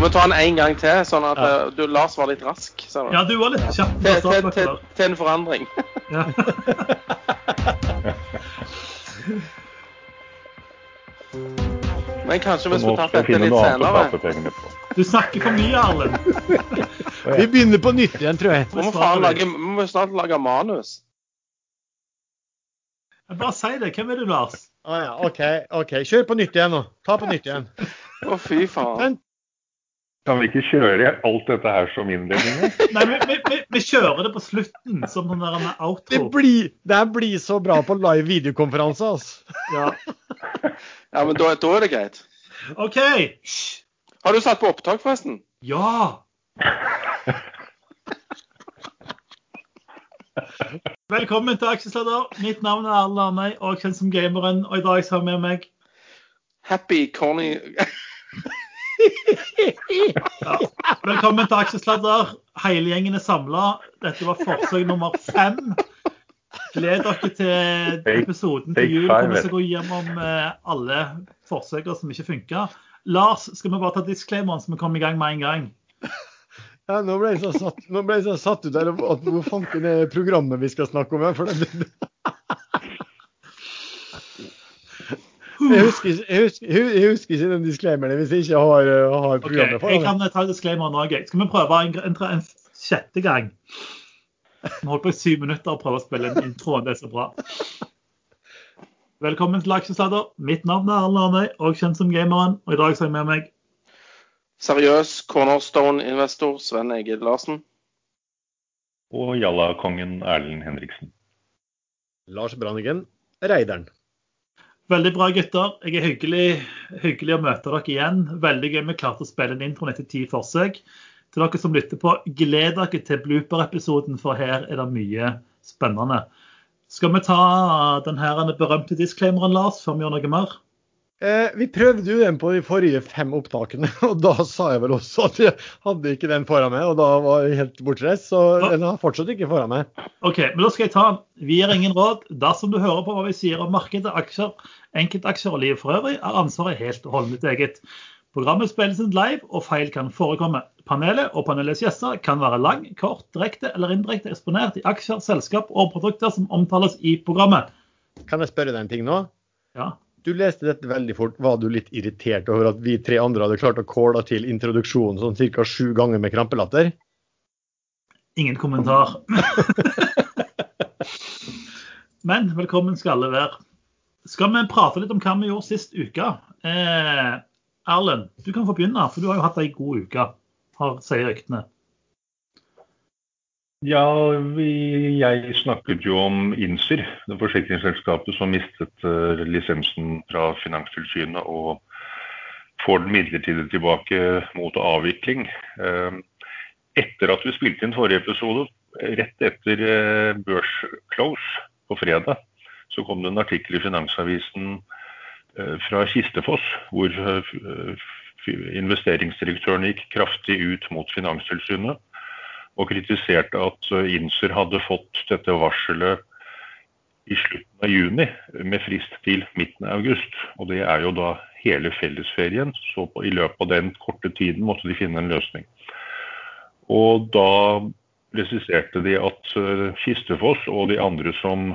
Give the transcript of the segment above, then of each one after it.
Skal vi ta den en gang til, sånn at Ja. eh, du, Lars var litt rask? Sa? Ja, du var litt kjapp. til, til, til, til en forandring. Ja. Men kanskje vi skulle tatt dette litt senere? Du snakker for mye, Erlend. Vi begynner på nytt igjen, tror jeg. Vi må, faen lage, vi må snart lage manus. Bare si det. Hvem er du, Lars? Å ja, OK. ok. Kjør på nytt igjen nå. Ta på nytt igjen. Å, fy faen. Men Kan vi ikke kjøre alt dette her som innledning? Nei, vi, vi, vi, vi kjører det på slutten som den der med det outro. blir, det her blir så bra på live videokonferanse, altså. Ja. Ja, men da, da er det greit. OK. Hysj. Har du satt på opptak, forresten? Ja. Velkommen til Aksjesladder. Mitt navn er Erlend Arnei, og kjent som Gameren. Og i dag har jeg med meg Happy corny ja. Velkommen til Aksjesladder. Hele gjengen er samla. Dette var forsøk nummer fem. Gled dere til episoden take til jul. hvor Vi skal gå gjennom eh, alle forsøkene som ikke funka. Lars, skal vi bare ta disclaimeren så vi kommer i gang med en gang? Ja, nå ble jeg så satt, nå ble jeg så satt ut der hvor fanken er programmet vi skal snakke om? For det, jeg, husker, jeg, husker, jeg husker ikke den disclaimeren hvis jeg ikke har, har Ok, programmet for Jeg kan ta disclaimeren òg. Skal vi prøve en, en, en sjette gang? Vi holdt på i syv minutter og prøve å spille en intro. Det er så bra. Velkommen til Aksjesladder. Mitt navn er Erlend Arnøy, og kjent som Gameren. Og i dag så har jeg med meg seriøs cornerstone-investor Sven Egil Larsen. Og Jalla-kongen Erlend Henriksen. Lars Brannigen, Reideren. Veldig bra, gutter. Jeg er hyggelig, hyggelig å møte dere igjen. Veldig gøy vi klarte å spille en intro etter ti forsøk. Til dere som lytter på, gled dere til blooper-episoden, for her er det mye spennende. Skal vi ta den berømte disclaimeren, Lars, før vi gjør noe mer? Eh, vi prøvde jo den på de forrige fem opptakene, og da sa jeg vel også at jeg hadde ikke den foran meg. Og da var jeg helt bortreist, så den har fortsatt ikke foran meg. Ok, men da skal jeg ta den. Vi gir ingen råd. Dersom du hører på hva vi sier om markedet, aksjer, enkeltaksjer og livet for øvrig, er ansvaret helt og holdent eget. Programmet spilles inn live, og feil kan forekomme. Panelet og panelets gjester kan være lang, kort, direkte eller indirekte eksponert i aksjer, selskap og produkter som omtales i programmet. Kan jeg spørre deg en ting nå? Ja. Du leste dette veldig fort. Var du litt irritert over at vi tre andre hadde klart å kåle til introduksjonen sånn ca. sju ganger med krampelatter? Ingen kommentar. Men velkommen skal alle være. Skal vi prate litt om hva vi gjorde sist uke? Eh, Erlend, du kan få begynne, for du har jo hatt ei god uke, har, sier ryktene. Ja, vi, jeg snakket jo om Inser, det forsikringsselskapet som mistet uh, lisensen fra Finanstilsynet og får den midlertidig tilbake mot avvikling. Uh, etter at vi spilte inn forrige episode, rett etter Børs børsclose på fredag, så kom det en artikkel i Finansavisen fra Kistefoss, hvor investeringsdirektøren gikk kraftig ut mot Finanstilsynet og kritiserte at eh, Inser hadde fått dette varselet i slutten av juni, med frist til midten av august. Og det er jo da hele fellesferien, så i løpet av den korte tiden måtte de finne en løsning. Og da presiserte de at eh, Kistefoss og de andre som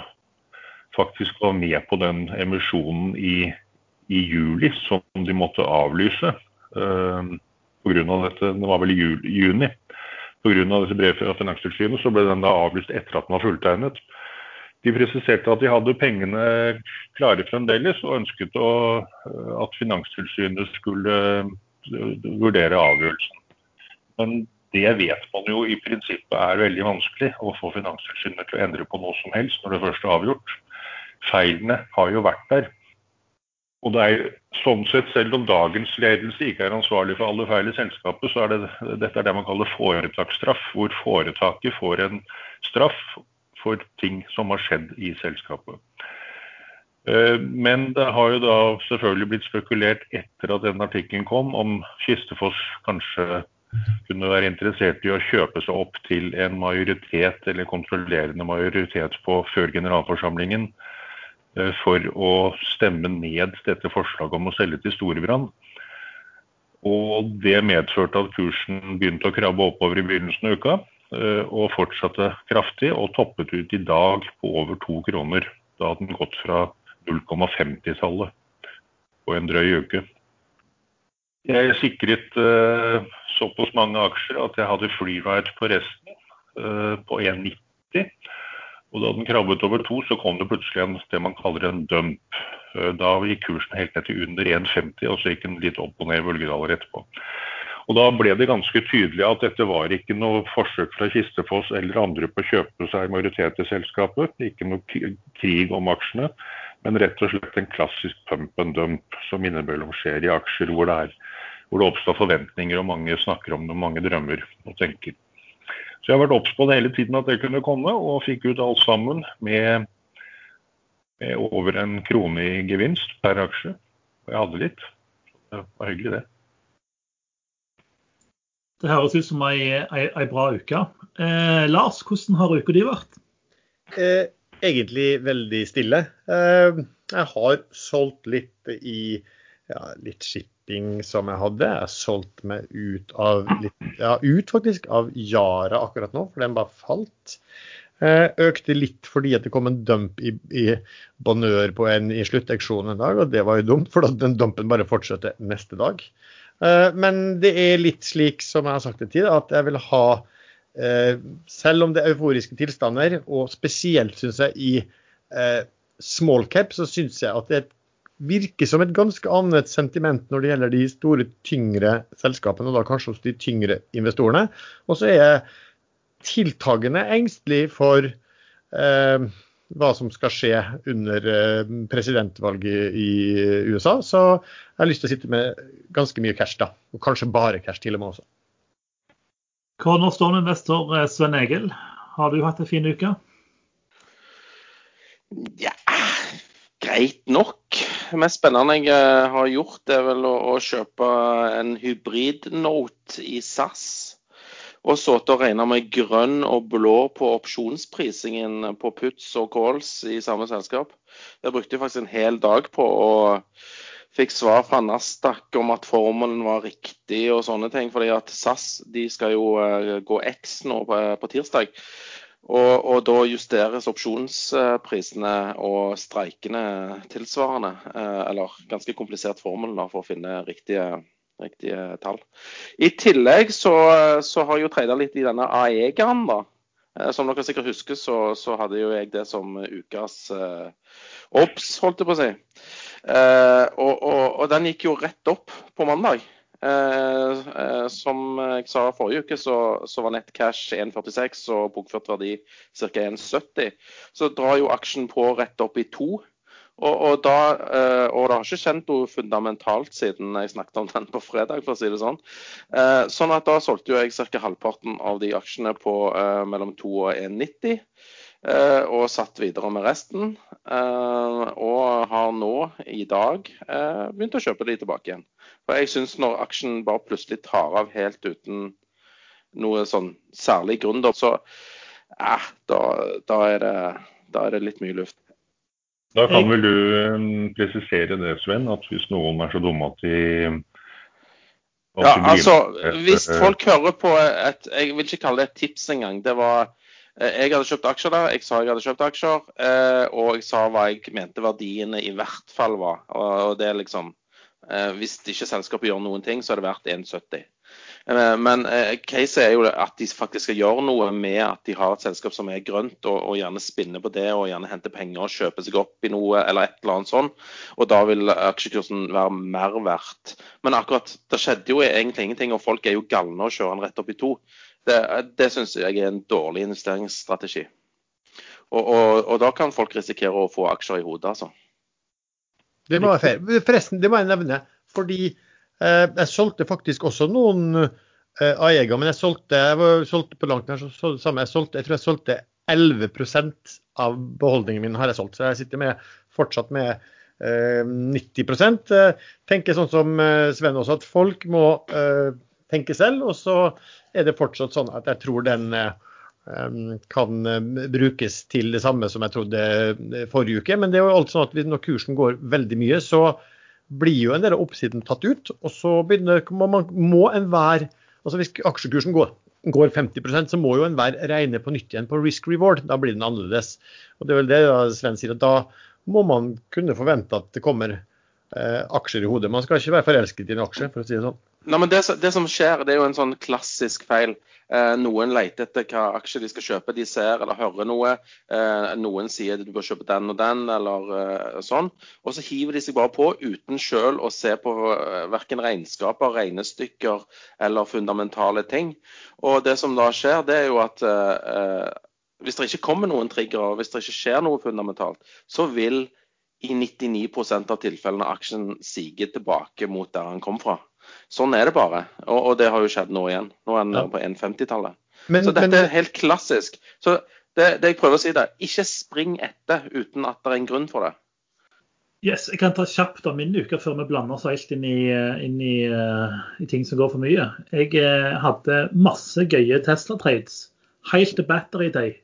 faktisk var med på den emisjonen i, i juli, som de måtte avlyse uh, pga. dette, det var vel i juni, Pga. brevet fra Finanstilsynet så ble den da avlyst etter at den var fulltegnet. De presiserte at de hadde pengene klare fremdeles, og ønsket å, at Finanstilsynet skulle eh, vurdere avgjørelsen. Men det vet man jo i prinsippet er veldig vanskelig, å få Finanstilsynet til å endre på noe som helst når det først er avgjort. Feilene har jo vært der. Og det er sånn sett, selv om dagens ledelse ikke er ansvarlig for alle feil i selskapet, så er det, dette er det man kaller foretaksstraff, hvor foretaket får en straff for ting som har skjedd i selskapet. Eh, Men det har jo da selvfølgelig blitt spekulert etter at den artikkelen kom, om Kistefoss kanskje kunne være interessert i å kjøpe seg opp til en majoritet eller kontrollerende majoritet på før generalforsamlingen for å stemme ned dette forslaget om å selge til Storebrand. Og det medførte at kursen begynte å krabbe oppover i begynnelsen av uka. Eh, og fortsatte kraftig, og toppet ut i dag på over to kroner. Da hadde den gått fra 0,50-tallet på en drøy uke. Jeg sikret uh, såpass mange aksjer at jeg hadde freeride på resten, på 1,90. Og da den krabbet over to, så kom det plutselig en, det man kaller en dump. Uh, da gikk kursen helt ned til under 1,50, og så gikk den litt opp og ned i bølgedaler etterpå. Og Da ble det ganske tydelig at dette var ikke noe forsøk fra Kistefoss eller andre på å kjøpe seg majoritet i selskapet. Ikke noe krig om aksjene, men rett og slett en klassisk pump and dump som innimellom skjer i aksjer hvor det, er, hvor det oppstår forventninger og mange snakker om det, mange drømmer og tenker. Så jeg har vært obs på det hele tiden at det kunne komme, og fikk ut alt sammen med, med over en krone i gevinst per aksje. Og jeg hadde litt. Det var hyggelig, det. Det høres ut som ei, ei, ei bra uke. Eh, Lars, hvordan har uka di vært? Eh, egentlig veldig stille. Eh, jeg har solgt litt i ja, litt shipping som jeg hadde. Jeg har solgt meg ut av litt, ja, ut faktisk av Yara akkurat nå, for den bare falt. Eh, økte litt fordi at det kom en dump i, i Bonheur på en i sluttauksjonen en dag, og det var jo dumt, for den dumpen bare fortsetter neste dag. Eh, men det er litt slik som jeg har sagt det tid, at jeg vil ha eh, Selv om det er euforiske tilstander, og spesielt syns jeg i eh, small cap, så syns jeg at det virker som et ganske annet sentiment når det gjelder de store, tyngre selskapene, og da kanskje hos de tyngre investorene. Og så er jeg tiltagende engstelig for eh, hva som skal skje under eh, presidentvalget i USA. Så jeg har lyst til å sitte med ganske mye cash, da. Og kanskje bare cash til og med også. Cornerstone investor eh, Sven Egil, har du hatt en fin uke? Ja, greit nok. Mest spennende jeg eh, har gjort, er vel å, å kjøpe en hybrid-note i SAS og sittet og regna med grønn og blå på opsjonsprisingen på puts og calls i samme selskap. Jeg brukte faktisk en hel dag på, og fikk svar fra Nasdaq om at formelen var riktig og sånne ting. fordi at SAS de skal jo eh, gå X nå på, på tirsdag. Og, og, da justeres opsjonsprisene og streikene tilsvarende. Eh, eller ganske komplisert formel for å finne riktige riktige tall. I tillegg så, så har jeg jo trada litt i denne AEG-en, da. Eh, som dere sikkert husker, så, så, hadde jo jeg det som ukas eh, obs, holdt jeg på å si. Eh, og, og, og, den gikk jo rett opp på mandag. Uh, uh, som jeg sa forrige uke, så, så var nettcash 1,46 og bokført verdi ca. 1,70. Så drar jo aksjen på rett opp i to. Og, og, da, eh, og, det har ikke kjent noe fundamentalt siden jeg snakket om den på fredag, for å si det sånn. Eh, sånn at da solgte jo jeg ca. halvparten av de aksjene på eh, mellom 2 og 1,90. Og satt videre med resten. Og har nå i dag begynt å kjøpe de tilbake igjen. For jeg syns når aksjen bare plutselig tar av helt uten noe sånn særlig grunn, så eh, da, da, er det, da er det litt mye luft. Da kan vel du presisere det, Sven, at hvis noen er så dumme at de ja, altså, Hvis folk hører på et Jeg vil ikke kalle det et tips engang. Det var eh, Jeg hadde kjøpt aksjer der, jeg sa jeg hadde kjøpt aksjer, eh, og jeg sa hva jeg mente verdiene i hvert fall var. Og det er liksom eh, Hvis ikke selskapet gjør noen ting, så er det verdt 1,70. Eh, men eh, case er jo at de faktisk skal gjøre noe med at de har et selskap som er grønt, og, og gjerne spinner på det og gjerne henter penger og kjøper seg opp i noe eller et eller annet sånn. Og da vil aksjekursen være mer verdt. Men akkurat det skjedde jo egentlig ingenting, og folk er jo galne og kjører den rett opp i to. Det, det syns jeg er en dårlig investeringsstrategi. Og, og, og, da kan folk risikere å få aksjer i hodet, altså. Det må være fair. Forresten, det må jeg nevne. Fordi Eh, jeg solgte faktisk også noen eh, Aega, men jeg solgte, jeg solgte på langt nær samme. Jeg, solgte, jeg tror jeg solgte 11% av beholdningen min har jeg solgt. Så jeg sitter med, fortsatt med eh, 90 eh, Tenker sånn som Sven også, at folk må eh, tenke selv. Og så er det fortsatt sånn at jeg tror den eh, kan brukes til det samme som jeg trodde forrige uke. Men det er jo alt sånn at når kursen går veldig mye, så blir jo en del av oppsiden tatt ut. Og så begynner, man, må enhver altså Hvis aksjekursen går, går 50% så må jo enhver regne på nytt igjen på risk reward. Da blir den annerledes. Og Det er vel det Sven sier, at da må man kunne forvente at det kommer eh, aksjer i hodet. Man skal ikke være forelsket i en aksje, for å si det sånn. Nei, men det, det, som skjer, det er jo en sånn klassisk feil. Eh, noen leter etter hva aksjer de skal kjøpe. De ser eller hører noe. Eh, noen sier du bør kjøpe den og den, eller eh, sånn. Og så hiver de seg bare på uten sjøl å se på eh, verken regnskaper, regnestykker eller fundamentale ting. Og det som da skjer, det er jo at eh, hvis det ikke kommer noen triggere, hvis det ikke skjer noe fundamentalt, så vil i 99% av tilfellene aksjen sige tilbake mot der han kom fra. Sånn er det bare. Og, og det har jo skjedd nå igjen. Nå er den ja. på 1,50-tallet. Så dette men... er helt klassisk. Så det, det, jeg prøver å si det, ikke spring etter uten at det er en grunn for det. Yes, Jeg kan ta kjapt av min uke før vi blander oss helt inn, i, inn i, uh, i, ting som går for mye. Jeg uh, hadde masse gøye Tesla-trades helt til Battery Day.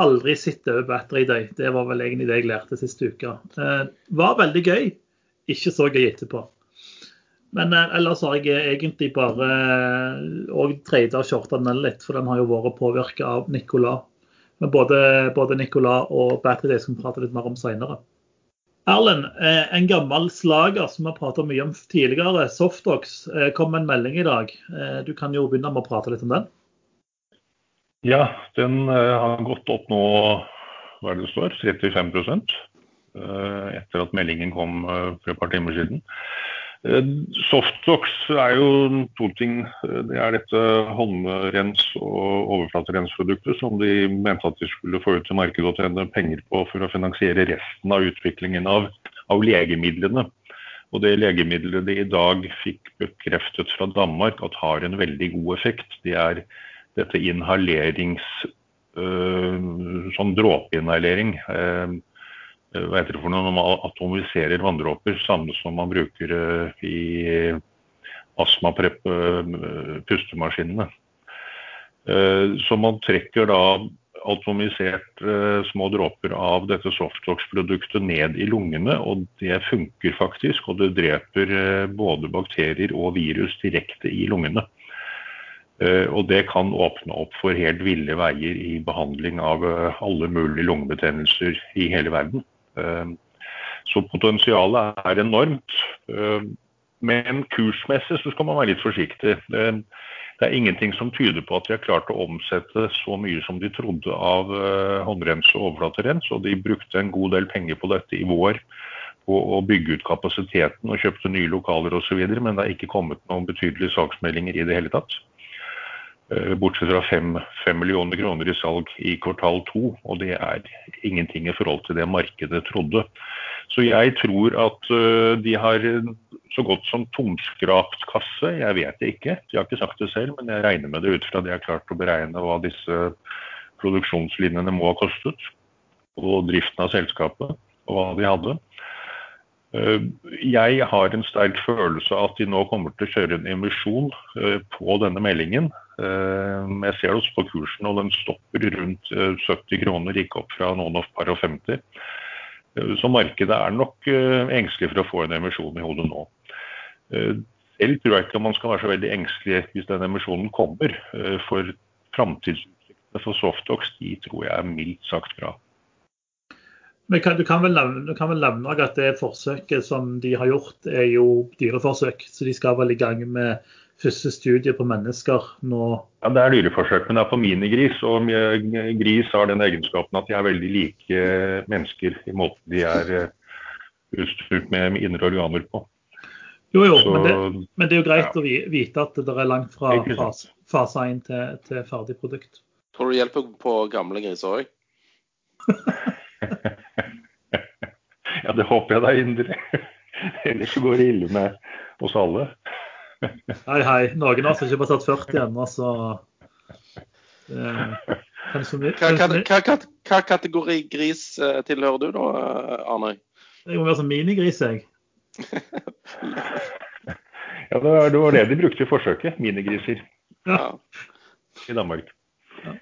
Aldri sett over Battery Day. Det var vel egentlig det jeg lærte siste uke. Uh, var veldig gøy, ikke så gøy etterpå. Men eh, ellers har jeg egentlig bare òg eh, shortene shorta den litt, for den har jo vært påvirka av Nicolas. Men både, både Nicolas og Battery Day skal vi prate litt mer om seinere. Erlend, eh, en gammel slager som vi har pratet mye om tidligere, Softox, kom med en melding i dag. Du kan jo begynne med å prate litt om den. Ja, den har gått opp nå, hva er det det står, 35% etter at meldingen kom for et par timer siden. Eh, Softox er jo to ting. Det er dette håndrens- og overflaterensproduktet som de mente at de skulle få ut til markedet og tjene penger på for å finansiere resten av utviklingen av, av legemidlene. Og det legemiddelet de i dag fikk bekreftet fra Danmark at har en veldig god effekt, det er dette inhalerings... Øh, sånn dråpeinhalering. Øh, Eh, hva heter det for noe, når man atomiserer vanndråper, samme som man bruker eh, i astmaprep-pustemaskinene. Eh, så man trekker da atomisert små dråper av dette Softox-produktet ned i lungene, og det funker faktisk. Og det dreper både bakterier og virus direkte i lungene. Og det kan åpne opp for helt ville veier i behandling av alle mulige lungebetennelser i hele verden. Ehm, så potensialet er enormt. Ehm, men kursmessig så skal man være litt forsiktig. Det er ingenting som tyder på at de har klart å omsette så mye som de trodde av eh, håndrens og overflaterens, og de brukte en god del penger på dette i vår på å bygge ut kapasiteten og kjøpte nye lokaler osv., men det er ikke kommet noen betydelige saksmeldinger i det hele tatt. Eh, bortsett fra 5 millioner kroner i salg i kvartal to. Og det er ingenting i forhold til det markedet trodde. Så jeg tror at eh, de har så godt som tomskrapt kasse. Jeg vet det ikke. De har ikke sagt det selv, men jeg regner med det ut fra det jeg har klart å beregne hva disse produksjonslinjene må ha kostet. Og driften av selskapet, og hva de hadde. Eh, jeg har en sterk følelse av at de nå kommer til å kjøre en emisjon på denne meldingen. Eh, jeg ser det også på kursen, og den stopper rundt 70 eh, kroner, gikk opp fra noen av par og 50. Eh, så markedet er nok engstelig for å få en emisjon i hodet nå. Selv tror jeg ikke man skal være så veldig engstelig hvis den emisjonen kommer. For framtidsutsiktene for Softox de tror jeg er mildt sagt bra. Men kan, du, kan vel nevne, kan vel nevne at det forsøket som de har gjort, er jo dyreforsøk. Så de skal vel i gang med første studie på mennesker nå? Ja, Det er dyreforsøk, men det er på minigris. Og gris har den egenskapen at de er veldig like mennesker i måten de er eh, utstyrt med indre organer på. Jo, jo, Så, men, det, men, det, er jo greit ja. å vite at det er langt fra fase, fase 1 til, til ferdig produkt. Tror du det hjelper på gamle griser òg? ja, det håper jeg da inderlig. Ellers går det ille med oss alle. Hei, hei. Noen av oss har ikke bare satt 40 ennå, så eh, hva, hva, hva, kategori gris eh, tilhører du da, eh, Arne? Jeg må være sånn minigris, jeg. ja, det var, det de brukte i forsøket. Minigriser. Ja. I Danmark. Ja.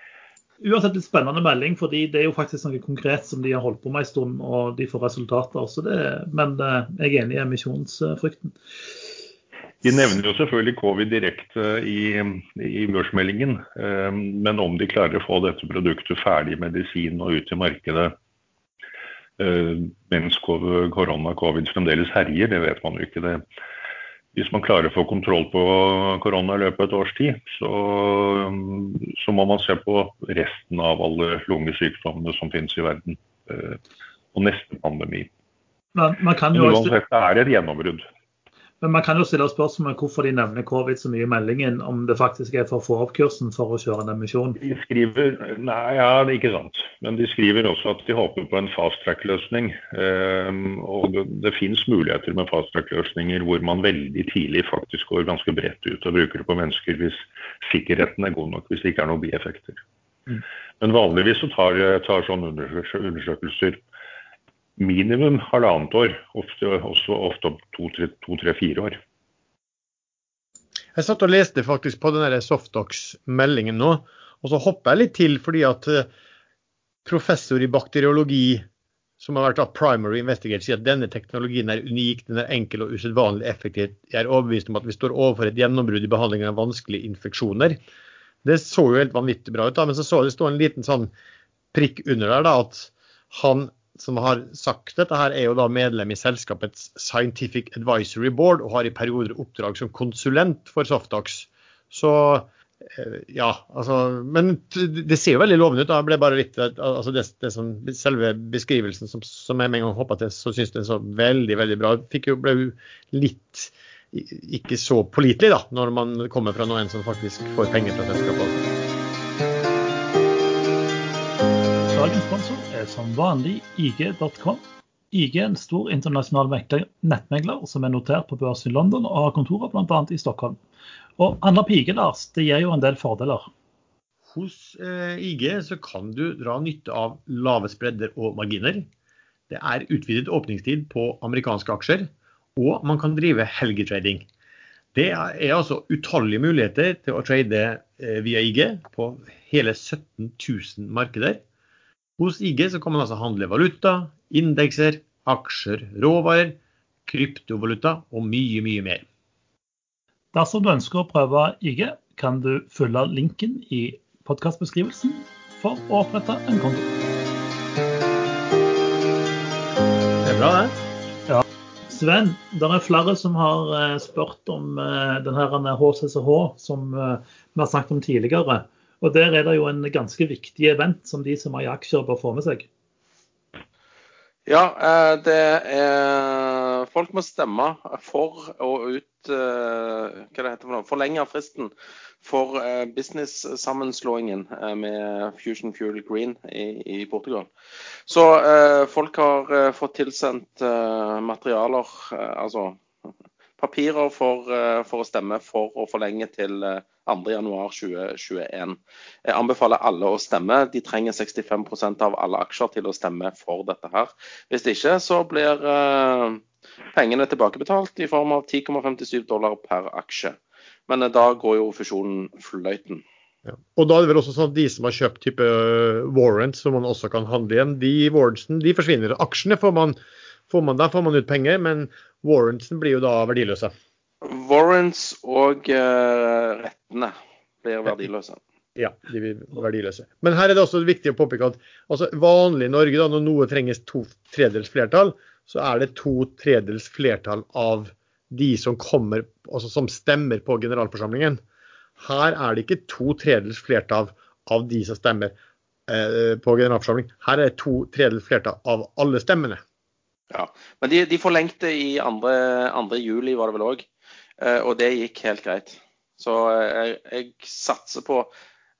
uansett litt spennende melding, fordi det er jo faktisk noe konkret som de har holdt på med en stund, og de får resultater. Så det, men jeg er enig i emisjonsfrykten. De nevner jo selvfølgelig covid direkte i, i børsmeldingen, eh, men om de klarer å få dette produktet ferdig medisin og ut i markedet mens korona covid fremdeles herjer, det vet man jo ikke. det hvis man klarer å få kontroll på korona i løpet av et års tid, så, så, må man se på resten av alle lungesykdommene som finnes i verden. Eh, og neste pandemi. Men, man kan jo Uansett, det er et gjennombrudd. Men man kan jo stille spørsmål om hvorfor de nevner covid så mye i meldingen, om det faktisk er for å få opp kursen for å kjøre en emisjon? De skriver Nei, ja, det er ikke sant. Men de skriver også at de håper på en fast track-løsning. Um, og det, det finnes muligheter med fast track-løsninger hvor man veldig tidlig faktisk går ganske bredt ut og bruker det på mennesker hvis sikkerheten er god nok, hvis det ikke er noen bieffekter. Mm. Men vanligvis så tar, tar sånne undersøkelser minimum halvannet år, ofte, også ofte to-tre-fire år. Jeg satt og leste faktisk på den Softox-meldingen nå, og så hopper jeg litt til fordi at eh, professor i bakteriologi som har vært av primary investigator, sier at denne teknologien er unik, den er enkel og usedvanlig effektiv. Jeg er overbevist om at vi står overfor et gjennombrudd i behandlingen av vanskelige infeksjoner. Det så jo helt vanvittig bra ut, da, men så så det stå en liten sånn prikk under der da, at han som har sagt dette, her er jo da medlem i selskapets Scientific Advisory Board og har i perioder oppdrag som konsulent for Softox. Så eh, ja, altså Men det ser jo veldig lovende ut. da, ble bare litt, altså det, det som, Selve beskrivelsen som, som jeg med en gang hoppa til, så syns den så veldig veldig bra jo, ble jo litt ikke så pålitelig da, når man kommer fra noen som faktisk får penger fra selskapet. Dagens sponsor som vanlig IG.com. IG er en stor internasjonal nettmegler som er notert på børsen i London og har kontorer bl.a. i Stockholm. Og på IG, Lars, det gir jo en del fordeler. Hos eh, IG så kan du dra nytte av lave spredder og marginer. Det er utvidet åpningstid på amerikanske aksjer, og man kan drive helgetrading. Det er altså utallige muligheter til å trade eh, via IG på hele 17 000 markeder. Hos IG så kan man altså handle valuta, indekser, aksjer, råvarer, kryptovaluta og mye, mye mer. Dersom du ønsker å prøve IG, kan du følge linken i podkastbeskrivelsen for å opprette en konto. Det er bra, det. Ja. Sven, det er flere som har eh, spurt om eh, denne HCCH som eh, vi har snakket om tidligere. Og Der er det jo en ganske viktig event som de som har i aksjer bør få med seg. Ja, eh, det er Folk må stemme for å ut eh, Hva det heter for noe? Forlenge fristen for eh, business-sammenslåingen med Fusion Fuel Green i, Portugal. Så folk har fått tilsendt materialer, altså papirer for, for å stemme for å forlenge til 2.1.2021. Jeg anbefaler alle å stemme. De trenger 65% av alle aksjer til å stemme for dette her. Hvis ikke så blir uh, pengene tilbakebetalt i form av 10,57 dollar per aksje. Men da går jo fusjonen fløyten. Ja. Og da er det vel også sånn at De som har kjøpt type warrants som man også kan handle igjen, de de forsvinner. Aksjene får man, får man, da får man ut penger, men warrantsen blir jo da verdiløse. Warrants og uh, rettene blir verdiløse. Ja, de blir verdiløse. Men her er det også viktig å påpeke at altså, vanlig i Norge, da, når noe trenges to tredels flertall, så er det to tredels flertall av de som kommer, altså som stemmer på generalforsamlingen. Her er det ikke to tredels flertall av de som stemmer eh, på generalforsamling. Her er det to tredels flertall av alle stemmene. Ja, Men de, de forlengte i 2. juli, var det vel òg. Eh, og det gikk helt greit. Så eh, jeg, jeg satser på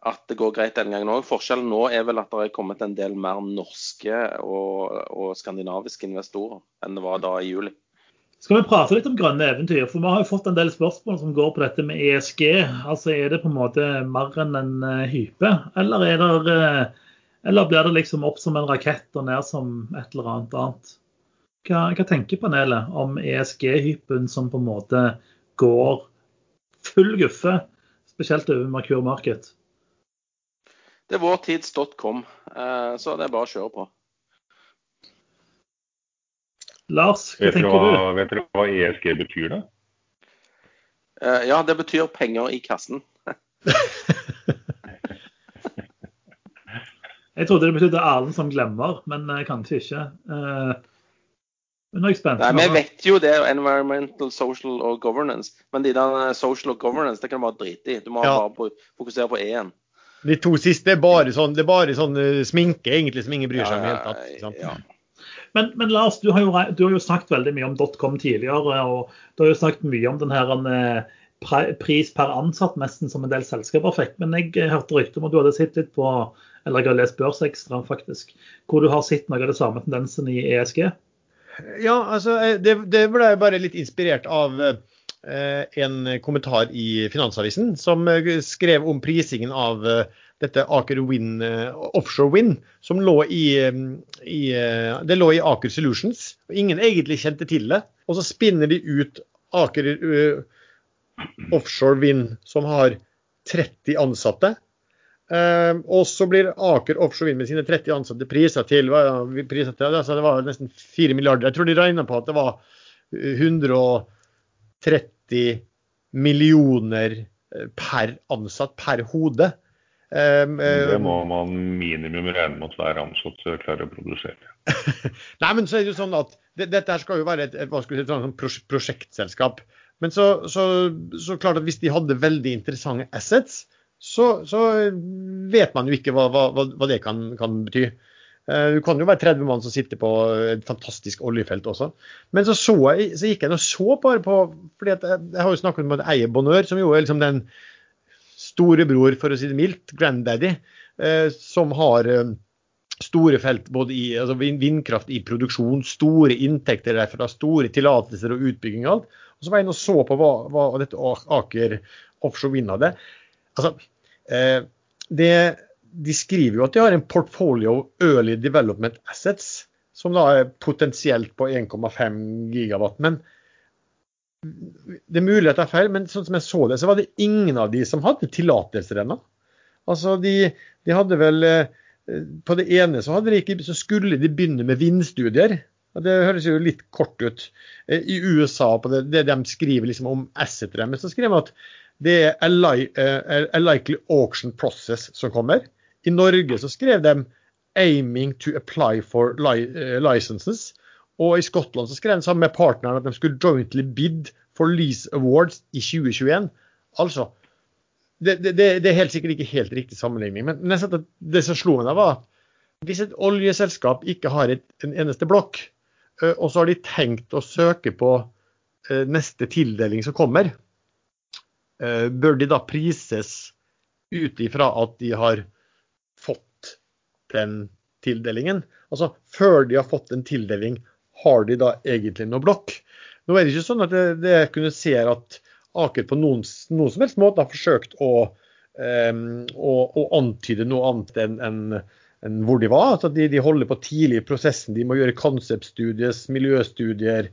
at det går greit denne gangen òg. Forskjellen nå er vel at det er kommet en del mer norske og, og, skandinaviske investorer enn det var da i juli. Skal vi prate litt om grønne eventyr? For Vi har jo fått en del spørsmål som går på dette med ESG. Altså Er det på en måte mer enn en eh, hype, eller, det, eller blir det liksom opp som en rakett og ned som et eller annet annet? Hva, hva tenker panelet om ESG-hypen som på en måte går full guffe, spesielt over Merkur Market? Det er vårtids.com, eh, så det er bare å kjøre på. Lars, hva Vet tenker hva, du? vet dere hva ESG betyr, da? Eh, Ja, det betyr penger i kassen. Jeg trodde det betydde Erlend som glemmer, men eh, kanskje ikke. Nei, Vi vet jo det, environmental, social og governance. Men de der eh, social og governance, det kan du bare drite i. Du må Ja. bare på, fokusere på E-en. De to siste er bare sånn, det er bare sånn eh, sminke egentlig som ingen bryr seg om i det hele tatt. Men, men Lars, du har, jo, du har jo snakket veldig mye om .com tidligere, og du har jo snakket mye om den her eh, pris per ansatt, nesten som en del selskaper fikk. Men jeg hørte rykter om at du hadde sett litt på, eller jeg har lest Børsekstra faktisk, hvor du har sett noe av det samme tendensen i ESG. Ja, altså, eh, det, det ble bare litt inspirert av eh, en kommentar i Finansavisen som eh, skrev om prisingen av dette Aker Wind, Offshore Wind, som lå i, i Det lå i Aker Solutions. og Ingen egentlig kjente til det. Og så spinner de ut Aker eh, Offshore Wind, som har 30 ansatte. Eh, og så blir Aker Offshore Wind med sine 30 ansatte priser til, priser til altså det var nesten 4 milliarder. Jeg tror de regna på at det var 130 millioner eh, per ansatt per hode. Eh, Det eh, må man minimum regne med at hver ansatt klarer å produsere. Nei, men så er det jo sånn at det, dette her skal jo være et, et si, et sånt prosjektselskap. Men så, så, så klart at hvis de hadde veldig interessante assets, så, så vet man jo ikke hva, hva, hva det kan, kan bety. Eh, Du kan jo være 30 mann som sitter på et fantastisk oljefelt også. Men så, så, jeg, så gikk jeg og så bare på fordi jeg, jeg har jo snakket om at eier Bonheur, som jo er liksom den storebror, for å si det mildt, granddaddy, eh, som har eh, store felt både i altså vind- vindkraft i produksjon, store inntekter derfra, store tillatelser og utbygging og alt. Og så var jeg inne og så på hva, hva dette Aker Offshore Wind hadde. Altså, eh, det, de skriver jo at de har en portfolio early development assets, som da er potensielt på 1,5 gigawatt. Men det er mulig at det er feil, men sånn som jeg så det, så var det ingen av de som hadde tillatelser ennå. Altså, de, de hadde vel eh, På det ene så, de ikke, så skulle de begynne med vindstudier. Det høres jo litt kort ut. Eh, I USA, på det, det de skriver liksom om asset-remmet, så skriver de at det er eh, a likely auction process som kommer. I Norge så skrev de 'aiming to apply for eh, licenses'. Og i Skottland så skrev de sammen med partneren at de skulle jointly bid for lease awards i 2021. Altså, det, det, det er helt sikkert ikke helt riktig sammenligning, men nesten at det som slo meg da, var hvis et oljeselskap ikke har et, en eneste blokk, og så har de tenkt å søke på neste tildeling som kommer, bør de da prises ut ifra at de har fått den tildelingen? Altså, før de har fått en tildeling, har de da egentlig noe blokk? Nå er det ikke sånn at det, kunne se at Aker på noen, noen som helst måte har forsøkt å, um, å, å antyde noe annet enn en, enn hvor de var. Altså de, de holder på tidlig i prosessen. De må gjøre konseptstudier, miljøstudier,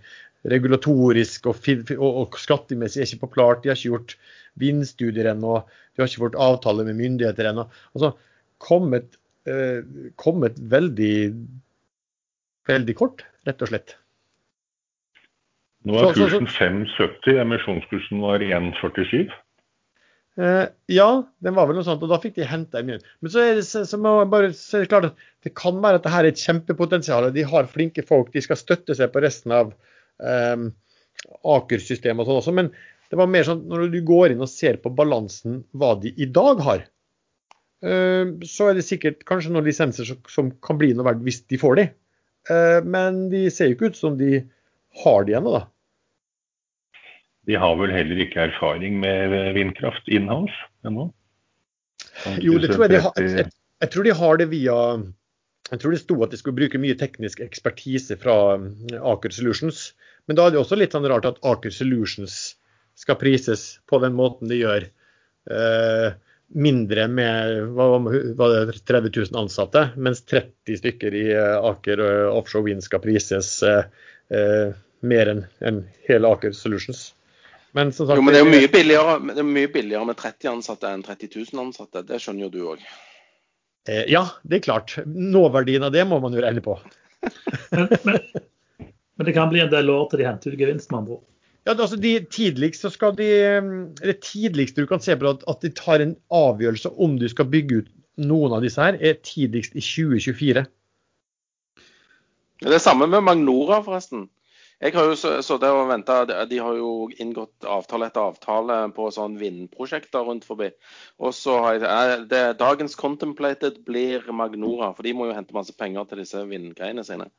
regulatorisk og, og, og skattemessig er ikke på klart. De har ikke gjort vindstudier ennå. De har ikke fått avtale med myndigheter ennå. Altså kommet, eh, kommet veldig, veldig kort, rett og slett. Nå er kursen 5,70, emisjonskursen var 1,47. Eh, ja, den var vel noe sånt, og da fikk de henta inn mye. Men så er det, så, må bare, så er det klart at det kan være at det her er et kjempepotensial. De har flinke folk, de skal støtte seg på resten av eh, Aker-system og sånn også. Men det var mer sånn når du går inn og ser på balansen hva de i dag har, eh, så er det sikkert kanskje noen lisenser som, som kan bli noe verdt hvis de får de. Eh, men de ser jo ikke ut som de har de ennå, da. De har vel heller ikke erfaring med vindkraft inhouse ennå? Jo, det tror jeg de har. Jeg, jeg, tror de har det via Jeg tror det sto at de skulle bruke mye teknisk ekspertise fra um, Aker Solutions. Men da er det også litt sånn rart at Aker Solutions skal prises på den måten de gjør. Eh, mindre med hva var det, 30 000 ansatte, mens 30 stykker i eh, Aker eh, Offshore Wind skal prises eh, eh, mer enn en hele Aker Solutions. Men som sagt, Jo, men det er jo mye billigere, det er mye billigere med 30 ansatte enn 30 000 ansatte. Det skjønner jo du òg. Eh, ja, det er klart. Nåverdien av det må man jo regne på. Men, men, men, det kan bli en del år til de henter ut gevinst, med andre ord. Ja, altså de tidligst skal de, Det tidligste du kan se på at, at de tar en avgjørelse om du skal bygge ut noen av disse her, er tidligst i 2024. Det er samme med Magnora, forresten. Jeg har jo sittet og venta. De har jo inngått avtale etter avtale på sånn vindprosjekter rundt forbi. Og så har jeg det, Dagens Contemplated blir Magnora, for de må jo hente masse penger til disse vindgreiene sine.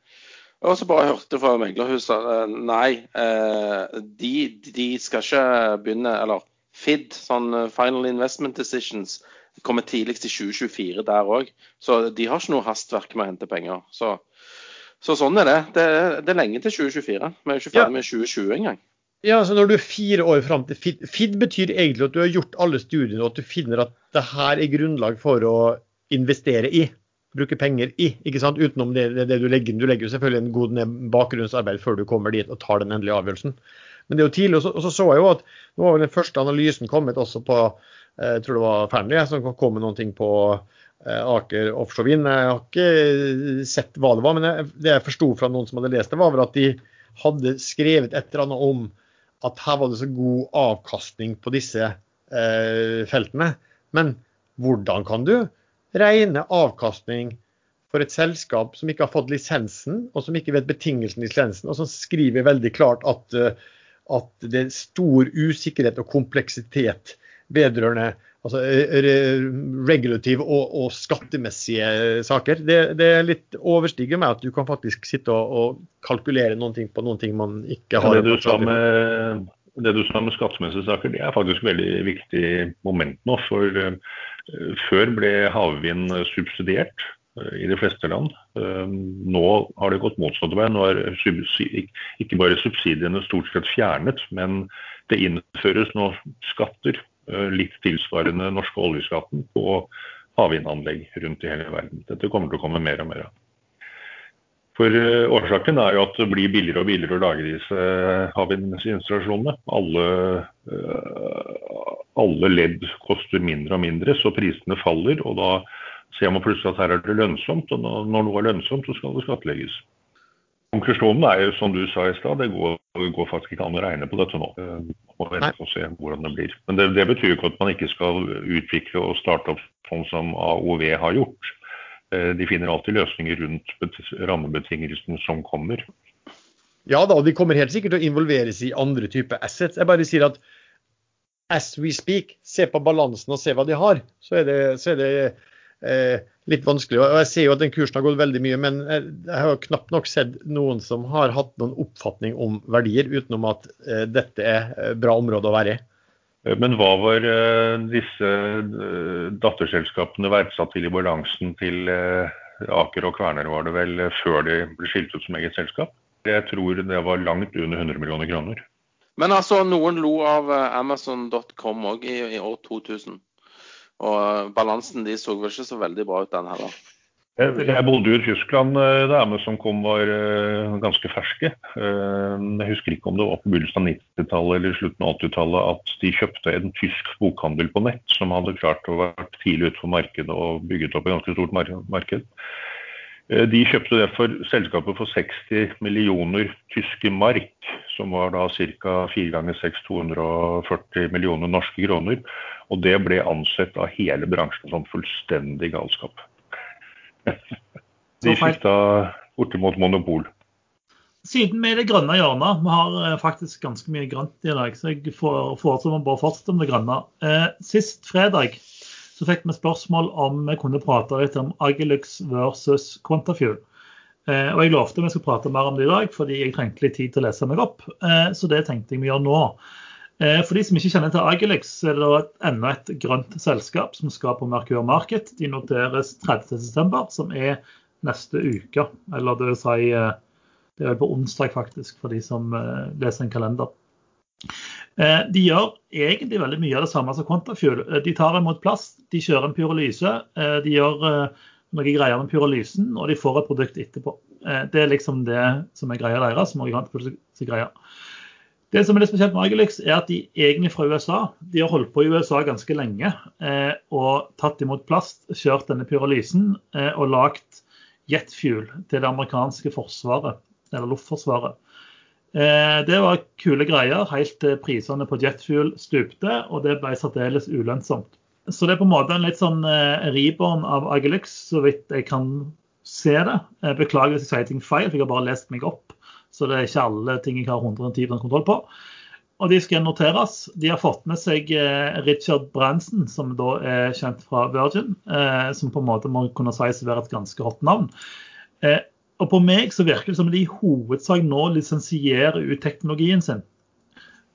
Og så bare hørte fra meglerhuset eh, nei, eh, de, de skal ikke begynne Eller FID, sånn eh, Final Investment Decisions, kommer tidligst i 2024 der òg. Så de har ikke noe hastverk med å hente penger. Så så sånn er det. Det, det er lenge til 2024. Vi er jo ikke ferdig med 2020 engang. Ja, så Når du er fire år fram til FID FID betyr egentlig at du har gjort alle studiene og at du finner at det her er grunnlag for å investere i. Bruke penger i. ikke sant? Utenom det, det, det du legger inn. Du legger jo selvfølgelig en god bakgrunnsarbeid før du kommer dit og tar den endelige avgjørelsen. Men det er jo tidlig, og så, så, jeg jo at nå var vel den første analysen kommet også på eh, jeg tror det var Fearnley som kom med noen ting på Eh, Aker offshore vind. Jeg har ikke sett hva det var, men det jeg forsto fra noen som hadde lest det, var vel at de hadde skrevet et eller annet om at her var det så god avkastning på disse eh, feltene. Men hvordan kan du regne avkastning for et selskap som ikke har fått lisensen, og som ikke vet betingelsene i lisensen, og som skriver veldig klart at, eh, at det er stor usikkerhet og kompleksitet vedrørende altså, regulative og, og, skattemessige saker. Det, det litt overstiger meg at du kan faktisk sitte og, og kalkulere noen ting på noen ting man ikke har. Det du sa med, det du sa med skattemessige saker, det er faktisk veldig viktig moment nå. For før ble havvind subsidiert uh, i de fleste land. Uh, nå har det gått motsatt vei. Nå er ikke bare subsidiene stort sett fjernet, men det innføres nå skatter Eh, litt tilsvarende norske oljeskatten på havvindanlegg rundt i hele verden. Dette kommer til å komme mer og mer av. For uh, Årsaken er jo at det blir billigere og billigere å lage disse uh, havvindinstallasjonene. Alle, uh, alle, ledd koster mindre og mindre, så prisene faller. og Da ser man plutselig at her er det lønnsomt, og når, noe er lønnsomt, så skal det skattlegges. Konklusjonen er jo som du sa i stad, det går, går, faktisk ikke an å regne på dette nå. Må vente og se hvordan det blir. Men det, det, betyr ikke at man ikke skal utvikle og starte opp sånn som AOV har gjort. Eh, de finner alltid løsninger rundt rammebetingelsene som kommer. Ja da, de kommer helt sikkert til å involveres i andre typer assets. Jeg bare sier at as we speak, se på balansen og se hva de har. Så er det, så er det eh, litt vanskelig. Og Jeg ser jo at den kursen har gått veldig mye, men jeg har jo knapt nok sett noen som har hatt noen oppfatning om verdier, utenom at eh, dette er eh, bra område å være i. Eh, men hva var disse datterselskapene verdsatt til i balansen til Aker og Kværner, var det vel, før de ble skilt ut som eget selskap? Jeg tror det var langt under 100 millioner kroner. Men altså, noen lo av Amazon.com òg i, i år 2000. Og balansen de så vel ikke så veldig bra ut, den heller. Jeg bodde jo i Tyskland da da som kom var eh, ganske ferske. Eh, jeg husker ikke om det var på begynnelsen av 90-tallet eller slutten av 80-tallet at de kjøpte en tysk bokhandel på nett som hadde klart å være tidlig ute på markedet og bygget opp et ganske stort marked. De kjøpte det for selskapet for 60 millioner tyske mark, som var da ca. 4 ganger 6 240 millioner norske kroner. Og det ble ansett av hele bransjen som fullstendig galskap. De skifta bortimot monopol. Siden vi er det grønne hjørnet, vi har eh, faktisk ganske mye grønt i dag, så jeg foreslår bare fortsette med det grønne. Eh, sist fredag så fikk vi spørsmål om vi kunne prate litt om Agilux versus Quantafuel. Eh, og jeg lovte vi skulle prate mer om det i dag, fordi jeg trengte litt tid til å lese meg opp. Så det tenkte jeg vi gjør nå. Eh, for de som ikke kjenner til Agilex, er det enda et grønt selskap som skal på Merkur Market. De noteres 30.9., som er neste uke. Eller det vil si eh, det er på onsdag, faktisk, for de som eh, leser en kalender. De gjør egentlig veldig mye av det samme som Quantafuel. De tar imot plast, de kjører en pyrolyse. De gjør noe greier med pyrolysen, og de får et produkt etterpå. Det er liksom det som er greia deres. som er greia. Det som er litt spesielt med Agilex, er at de egentlig fra USA. De har holdt på i USA ganske lenge eh, og tatt imot plast, kjørt denne pyrolysen eh, og lagd jetfuel til det amerikanske forsvaret, eller luftforsvaret. Eh, det var kule greier helt til prisene på jetfuel stupte, og det ble særdeles ulønnsomt. Så det er på en måte en litt sånn eh, reborn av Agilex, så vidt jeg kan se det. Jeg beklager hvis jeg sier ting feil, for jeg har bare lest meg opp. Så det er ikke alle ting jeg har 110 kontroll på. Og de skal noteres. De har fått med seg eh, Richard Branson, som da er kjent fra Virgin. Eh, som på en måte må kunne sies å være et ganske hot navn. Eh, og på meg så virker det som de i hovedsak nå lisensierer ut teknologien sin.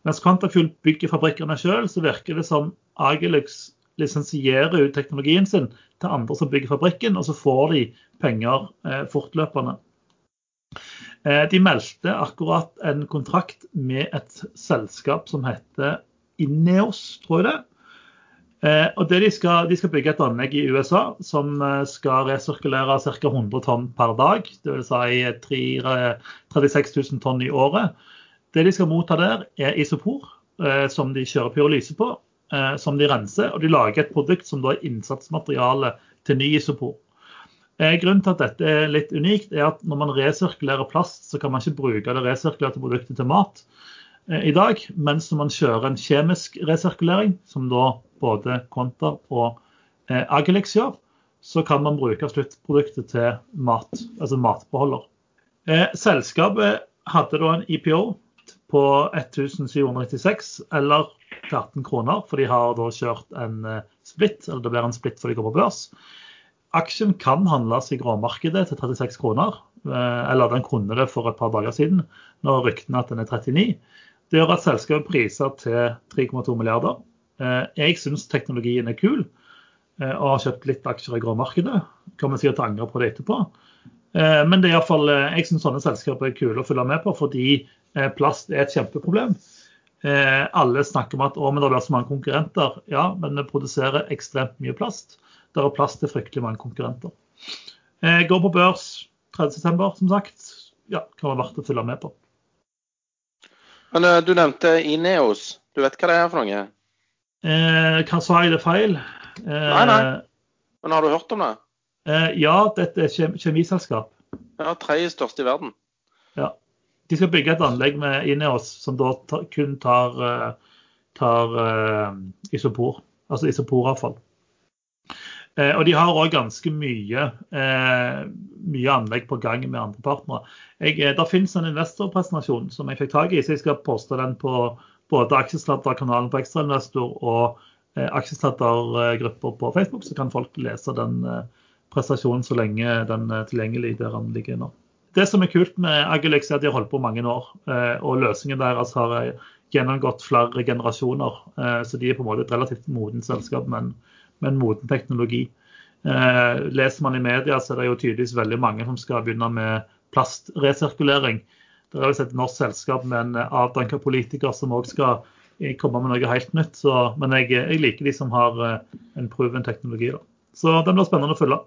Mens Quantafuel bygger fabrikkene sjøl, så virker det som Agelux lisensierer ut teknologien sin til andre som bygger fabrikken, og så får de penger fortløpende. Eh, de meldte akkurat en kontrakt med et selskap som heter Ineos, tror jeg det. Eh, og de, skal, de skal bygge et anlegg i USA som eh, skal resirkulere ca. 100 tonn per dag. Dvs. Si 36 000 tonn i året. Det de skal motta der, er isopor, som de kjører pyrolyse på. Som de renser. Og de lager et produkt som da er innsatsmateriale til ny isopor. Eh, grunnen til at dette er litt unikt, er at når man resirkulerer plast, så kan man ikke bruke det resirkulerte produktet til mat eh, i dag. Mens når man kjører en kjemisk resirkulering, som da både Konta og eh, Agilex gjør, så kan man bruke sluttproduktet til mat, altså matbeholder. Eh, selskapet hadde da en IPO på 1796, eller 13 kroner, for de har da kjørt en splitt, eller det blir en splitt for de går på børs. Aksjen kan handles i gråmarkedet til 36 kroner. Eh, eller den kunne det for et par dager siden, når ryktene at den er 39. Det gjør at selskapet priser til 3,2 milliarder. Eh, jeg syns teknologien er kul eh, og har kjøpt litt aksjer i gråmarkedet. Kommer sikkert til å angre på det etterpå. Men det er i jeg syns sånne selskaper er kule å følge med på, fordi plast er et kjempeproblem. Alle snakker om at å, men det blir så mange konkurrenter. Ja, men vi produserer ekstremt mye plast. Det er plass til fryktelig mange konkurrenter. Jeg går på børs 30.9, som sagt. Ja, kan være verdt å følge med på. Men uh, Du nevnte Ineos. Du vet hva det er for noe? Eh, hva sa jeg det feil? Eh, nei, nei. Men har du hørt om det? Eh, ja, dette er et kjemiselskap. Ja, Tredje største i verden. Ja. De skal bygge et anlegg med Ineos som da kun tar, uh, tar uh, isopor, altså isoporavfall. Eh, og de har òg ganske mye, eh, mye, anlegg på gang med andre partnere. Jeg, eh, der finnes en investorpresentasjon som jeg fikk tak i, så jeg skal poste den på både aksjesladderkanalen på Ekstrainvestor og eh, aksjesladdergrupper på Facebook, så kan folk lese den eh, prestasjonen så lenge den er tilgjengelig der den ligger nå. Det som er kult med Agilex, er at de har holdt på mange år. Eh, og løsningen deres har gjennomgått flere generasjoner. Så de er på en måte et relativt modent selskap. men med en moden teknologi. Eh, leser man i media, så er det jo tydeligvis veldig mange som skal begynne med plastresirkulering. Der har vi sett et norsk selskap med en avdanka politiker som òg skal komme med noe helt nytt. Så, men jeg, jeg, liker de som har eh, en proven teknologi. Da. Så den blir spennende å følge.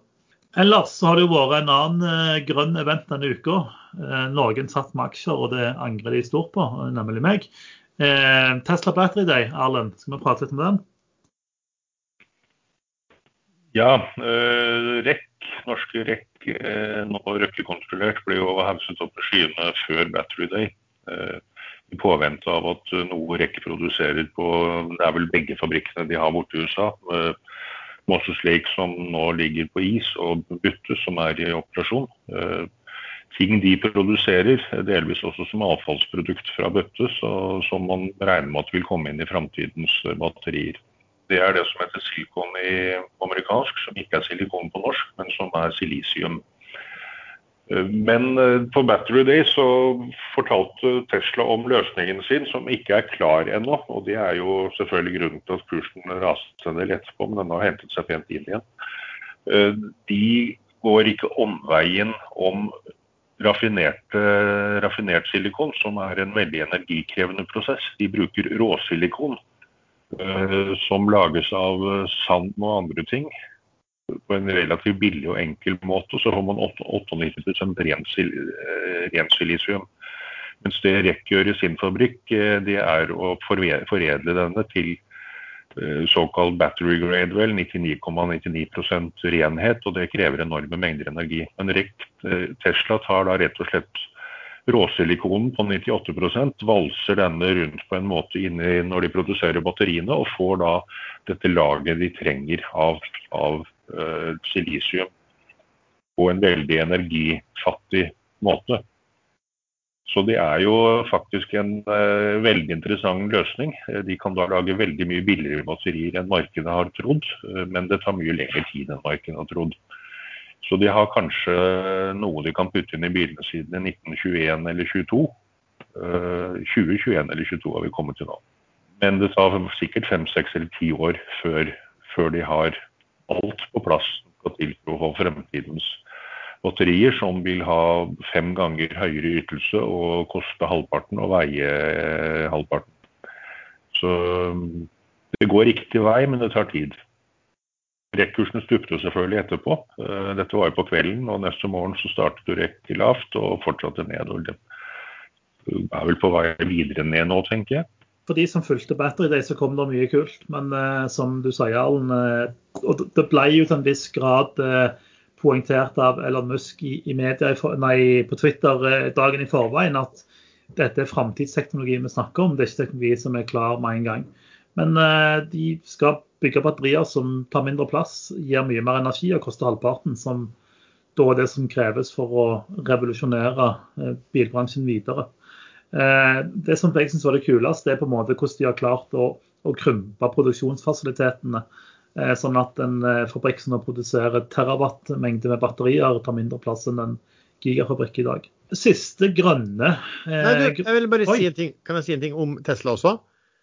Ellers så har det jo vært en annen eh, grønn event denne uka. Eh, noen satt med aksjer, og det angrer de stort på, nemlig meg. Eh, Tesla Battery Day, Erlend, skal vi prate litt om den? Ja, eh, REC, norske REC, eh, nå røkkekontrollert, ble jo hauset opp med skyene før Battery Day. Eh, I påvente av at noe REC produserer på Det er vel begge fabrikkene de har borte i USA. Moses Lake som nå ligger på is, og Butte som er i operasjon. Ting de produserer, delvis også som avfallsprodukt fra Bøtte, som man regner med at vil komme inn i framtidens batterier. Det er det som heter silikon i amerikansk, som ikke er silikon på norsk, men som er silisium. Eh, men eh, på Battery Day så fortalte Tesla om løsningen sin, som ikke er klar ennå. Og det er jo selvfølgelig grunnen til at kursen raste en del etterpå, men den har hentet seg pent inn igjen. Eh, de går ikke omveien om raffinert, raffinert silikon, som er en veldig energikrevende prosess. De bruker råsilikon som lages av eh, sand og andre ting på en relativt billig og enkel måte. Så får man 98 ren, eh, silisium. Mens det REC gjør i sin fabrikk, eh, det er å foredle denne til eh, såkalt battery grade, vel, 99,99 ,99 renhet, og det krever enorme mengder energi. Men REC Tesla tar da rett og slett råsilikonen på 98% valser denne rundt på en måte inni når de produserer batteriene, og får da dette laget de trenger av, av uh, silisium på en veldig energifattig måte. Så det er jo faktisk en uh, veldig interessant løsning. De kan da lage veldig mye billigere batterier enn markedet har trodd, uh, men det tar mye lengre tid enn markedet har trodd. Så de har kanskje noe de kan putte inn i bilene sine i 1921 eller 22. Uh, 2021 eller 22 har vi kommet til nå. Men det tar sikkert fem, seks eller ti år før, før de har alt på plass til for å få fremtidens batterier som vil ha fem ganger høyere ytelse og koste halvparten og veie halvparten. Så det går riktig vei, men det tar tid. Rekkursene stupte selvfølgelig etterpå. Eh, dette var jo på kvelden, og neste morgen så startet du REC lavt og fortsatte nedover. Det er vel på vei videre ned nå, tenker jeg. For de som fulgte Battery Day, så kom det mye kult. Men eh, som du sier, Allen, eh, og det ble jo til en viss grad eh, poengtert av Elon Musk i, i media, nei, på Twitter dagen i forveien at dette er framtidsteknologi vi snakker om. Det er ikke teknologi som er klar med en gang. Men de skal bygge batterier som tar mindre plass, gir mye mer energi og koster halvparten, som da er det som kreves for å revolusjonere eh, bilbransjen videre. Eh, det som jeg syns var det kuleste, er på en måte hvordan de har klart å, å krympe produksjonsfasilitetene. Eh, sånn at en fabrikk som produserer terawatt-mengde med batterier, tar mindre plass enn en gigafabrikk i dag. Siste grønne Nei, du, Jeg vil bare si en ting. Kan jeg si en ting om Tesla også?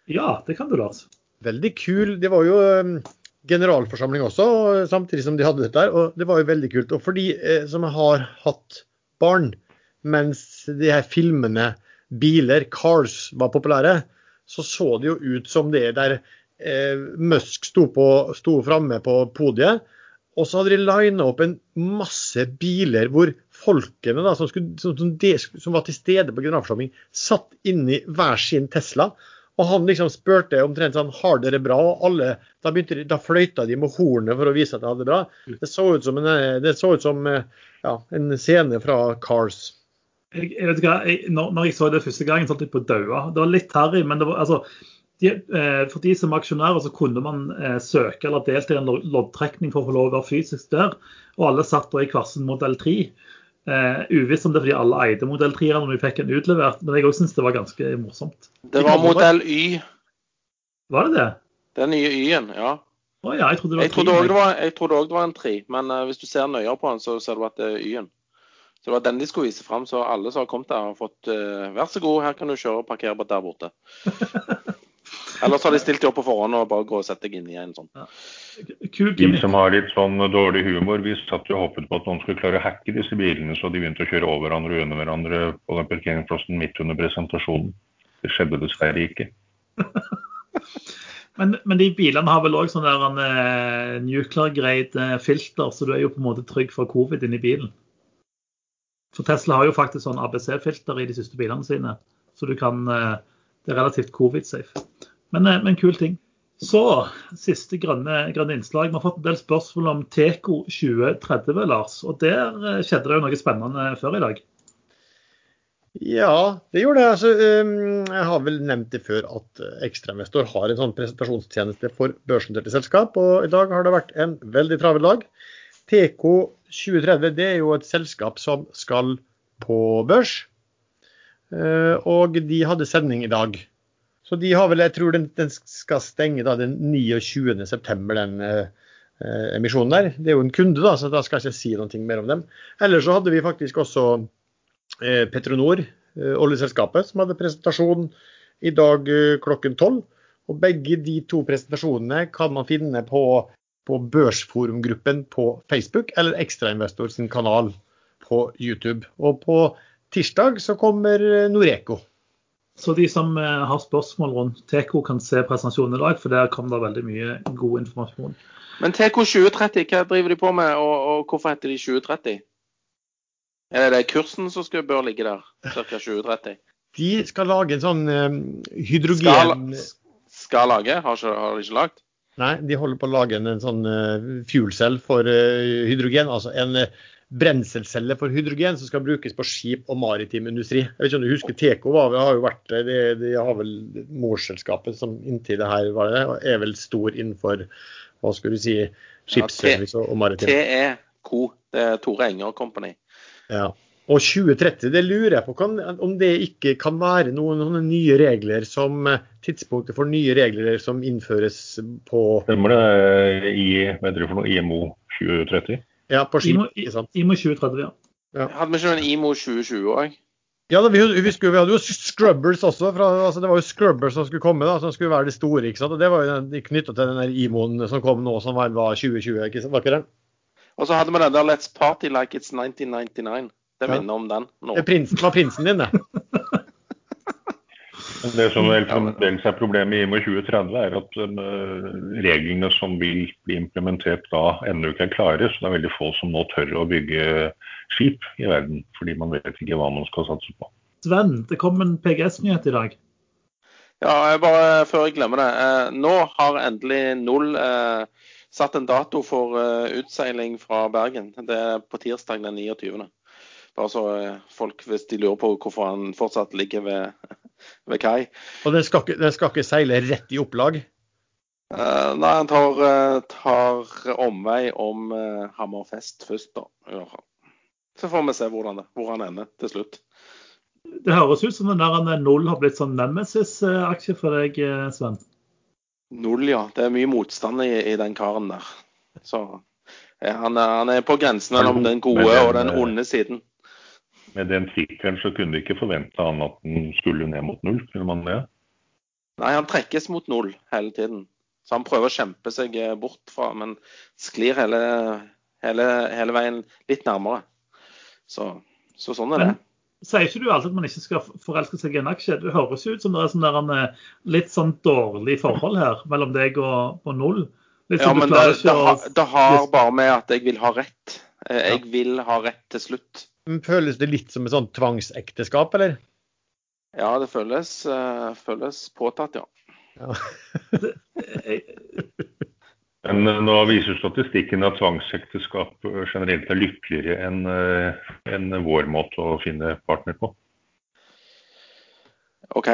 Ja, det kan du, Lars veldig kul. Det var jo um, generalforsamling også, samtidig som de hadde dette her. Og det var jo veldig kult. Og for de eh, som har hatt barn mens de her filmene biler, cars, var populære, så så det jo ut som det der eh, Musk sto, på, sto framme på podiet. Og så hadde de lina opp en masse biler hvor folkene da, som, skulle, som, som, de, som var til stede på generalforsamling, satt inni hver sin Tesla og han liksom spurte omtrent sånn Har dere bra? Og alle, da, begynte, da fløyta de med hornet for å vise at de hadde det bra. Det så ut som en, det så ut som, ja, en scene fra Cars. Jeg, jeg vet ikke, jeg, når, når, jeg så det første gangen, holdt jeg på daua. Det var litt harry, men det var, altså, de, eh, for de som aksjonærer så kunne man eh, søke eller delta i en loddtrekning for å få lov å være fysisk der. Og alle satt da i kvarsen modell 3. Uh, uvisst om det er fordi alle eide modell 3 når vi fikk en utlevert, men jeg òg syns det var ganske morsomt. Det var modell Y. Var det det? Den nye Y-en, ja. Oh, ja. Jeg trodde det var jeg trodde òg det, det, var en 3, men uh, hvis du ser nøyere på den, så ser du at det er Y-en. Så det var den de skulle vise fram, så alle som har kommet der, har fått uh, Vær så god, her kan du kjøre og parkere der borte. Ellers har de stilt deg opp på forhånd og bare gå og sette deg inn i en sånn. Ja. De som har litt sånn dårlig humor, vi satt jo og håpet på at noen skulle klare å hacke disse bilene, så de begynte å kjøre over hverandre og under hverandre på den parkeringsplassen midt under presentasjonen. Det skjedde dessverre ikke. men, men, de bilene har vel òg sånn der en uh, nuclear grade uh, filter, så du er jo på en måte trygg for covid inni bilen. For Tesla har jo faktisk sånn ABC-filter i de siste bilene sine, så du kan uh, Det er relativt covid-safe. Men, eh, men kul ting. Så siste grønne, grønne, innslag. Vi har fått en del spørsmål om Teco 2030, Lars. Og der eh, skjedde det jo noe spennende før i dag. Ja, det gjorde det. Altså, jeg har vel nevnt det før at eh, Ekstrainvestor har en sånn presentasjonstjeneste for børsnoterte selskap. Og i dag har det vært en veldig travel dag. TK 2030 det er jo et selskap som skal på børs. Og de hadde sending i dag. Så de har vel, jeg tror den, den skal stenge da, den 29.9., den eh, emisjonen der. Det er jo en kunde, da, så da skal jeg ikke si noe mer om dem. Ellers så hadde vi faktisk også eh, Petronor, eh, oljeselskapet, som hadde presentasjon i dag eh, klokken tolv. Og begge de to presentasjonene kan man finne på, på Børsforumgruppen på Facebook eller Ekstrainvestors kanal på YouTube. Og på tirsdag så kommer eh, Noreco. Så de som eh, har spørsmål rundt Teco, kan se presentasjonen i dag, for der kom det veldig mye god informasjon. Men Teco 2030, hva driver de på med, og, og hvorfor heter de 2030? Er det kursen som skal, bør ligge der, ca. 2030? De skal lage en sånn eh, hydrogen... Skal, skal lage, har, ikke, har de ikke lagd? Nei, de holder på å lage en, en sånn uh, fuel cell for uh, hydrogen. Altså en uh, brenselcelle for hydrogen som skal brukes på skip og maritim industri. Jeg vet ikke om du husker Teco var, har jo vært det, de har vel Morsselskapet som inntil det her var det, er vel stor innenfor hva skulle du si, skipsservice og, og maritim. TE Co. Det er Tore Enger Company. Ja. Og 2030, det lurer jeg på kan, om det ikke kan være noen, noen nye regler som tidspunktet for nye regler som innføres på Stemmer det i hva heter det for noe, IMO 2030? Ja, på skip. IMO, ikke sant? IMO 2030, ja. Ja. Hadde vi ikke en IMO 2020 òg? Ja, da, vi, vi, skulle, vi hadde jo Scrubbers også. Fra, altså, det var jo Scrubbers som skulle komme, da, som skulle være de store. ikke sant? Og Det var jo knytta til den der IMO-en som kom nå, som var, var 2020. ikke sant? Var ikke den? Og så hadde vi den der Let's Party Like It's 1999. Det Ja. minner om den nå. Det prinsen, var prinsen din, det. Det som vel fremdeles er problemet i IMO 2030, er at eh, reglene som vil bli implementert da ennå ikke er klare. Så det er veldig få som nå tør å bygge skip i verden, fordi man vet ikke hva man skal satse på. Sven, det kom en PGS-nyhet i dag. Ja, jeg bare før jeg glemmer det. Eh, nå har endelig Null eh, satt en dato for utseiling fra Bergen. Det er på tirsdag den 29. Bare så folk, hvis de lurer på hvorfor han fortsatt ligger ved, ved kai. Og den skal, ikke, den skal ikke seile rett i opplag. Uh, nei, han tar, eh, tar omvei om uh, Hammerfest først, da. i hvert fall. Så får vi se hvordan det, hvor han ender til slutt. Det høres ut som den der null har blitt sånn Nemesis-aksje for deg, Sven. Null, ja. Det er mye motstand i, i den karen der. Så ja, han, er, han er på grensen mellom den gode og den onde siden. Med den tittelen så kunne de ikke forvente han at den skulle ned mot null, kunne man det? Nei, han trekkes mot null hele tiden. Så han prøver å kjempe seg eh, bort fra, men sklir hele, hele, hele veien litt nærmere. Så, så sånn er det. Men sier ikke du alltid at man ikke skal forelske seg i en aksje? Det høres ut som det er sånn der en, eh, litt sånn dårlig forhold her mellom deg og, og null. Litt Ja, men det, det, har, det har bare med at jeg vil ha rett. Eh, Jeg vil ha rett til slutt. Føles det litt som et sånt tvangsekteskap, eller? Ja, det føles, uh, føles påtatt, ja. ja. Men eh, nå viser statistikken at tvangsekteskap eh, generelt er lykkeligere enn en vår måte å finne partner på. OK.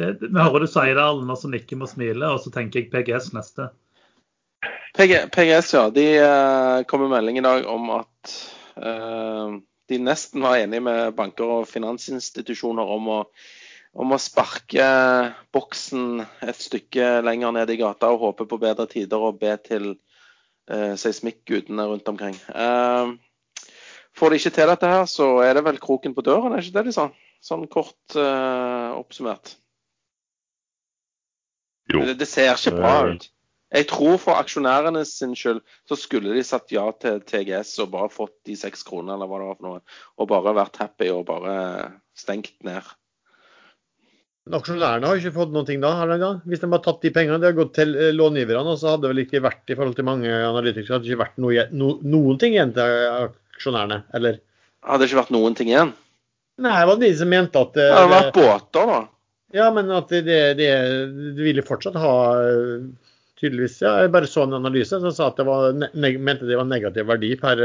det, Vi hører du sier det, alle som nikker med og smiler, og så tenker jeg PGS neste. PG, PGS, ja. De kom med melding i dag om at de nesten var enige med banker og finansinstitusjoner om å, om å sparke boksen et stykke lenger ned i gata og håpe på bedre tider og be til eh, seismikkgudene rundt omkring. Eh, får de ikke til dette her, så er det vel kroken på døren, er ikke det de sa? Sånn kort eh, oppsummert. Jo. Det, det ser ikke bra Eh, ut. Jeg tror for aksjonærene sin skyld så skulle de satt ja til TGS og bare fått de seks kronene eller hva det var for noe, og bare vært happy og bare stengt ned. Men Aksjonærene har ikke fått noen ting da, har de da? Hvis de har tatt de pengene, det har gått til eh, långiverne, og så hadde det vel ikke vært i forhold til mange analytikere, hadde det ikke vært noe, no, noen ting igjen til aksjonærene, eller? Hadde det ikke vært noen ting igjen? Nei, det var de som mente at Det eh, hadde vært båter, da. Ja, men at det, det, det ville fortsatt ha eh, tydeligvis Ja, jeg bare så en analyse som sa at det var, mente det var negativ verdi per,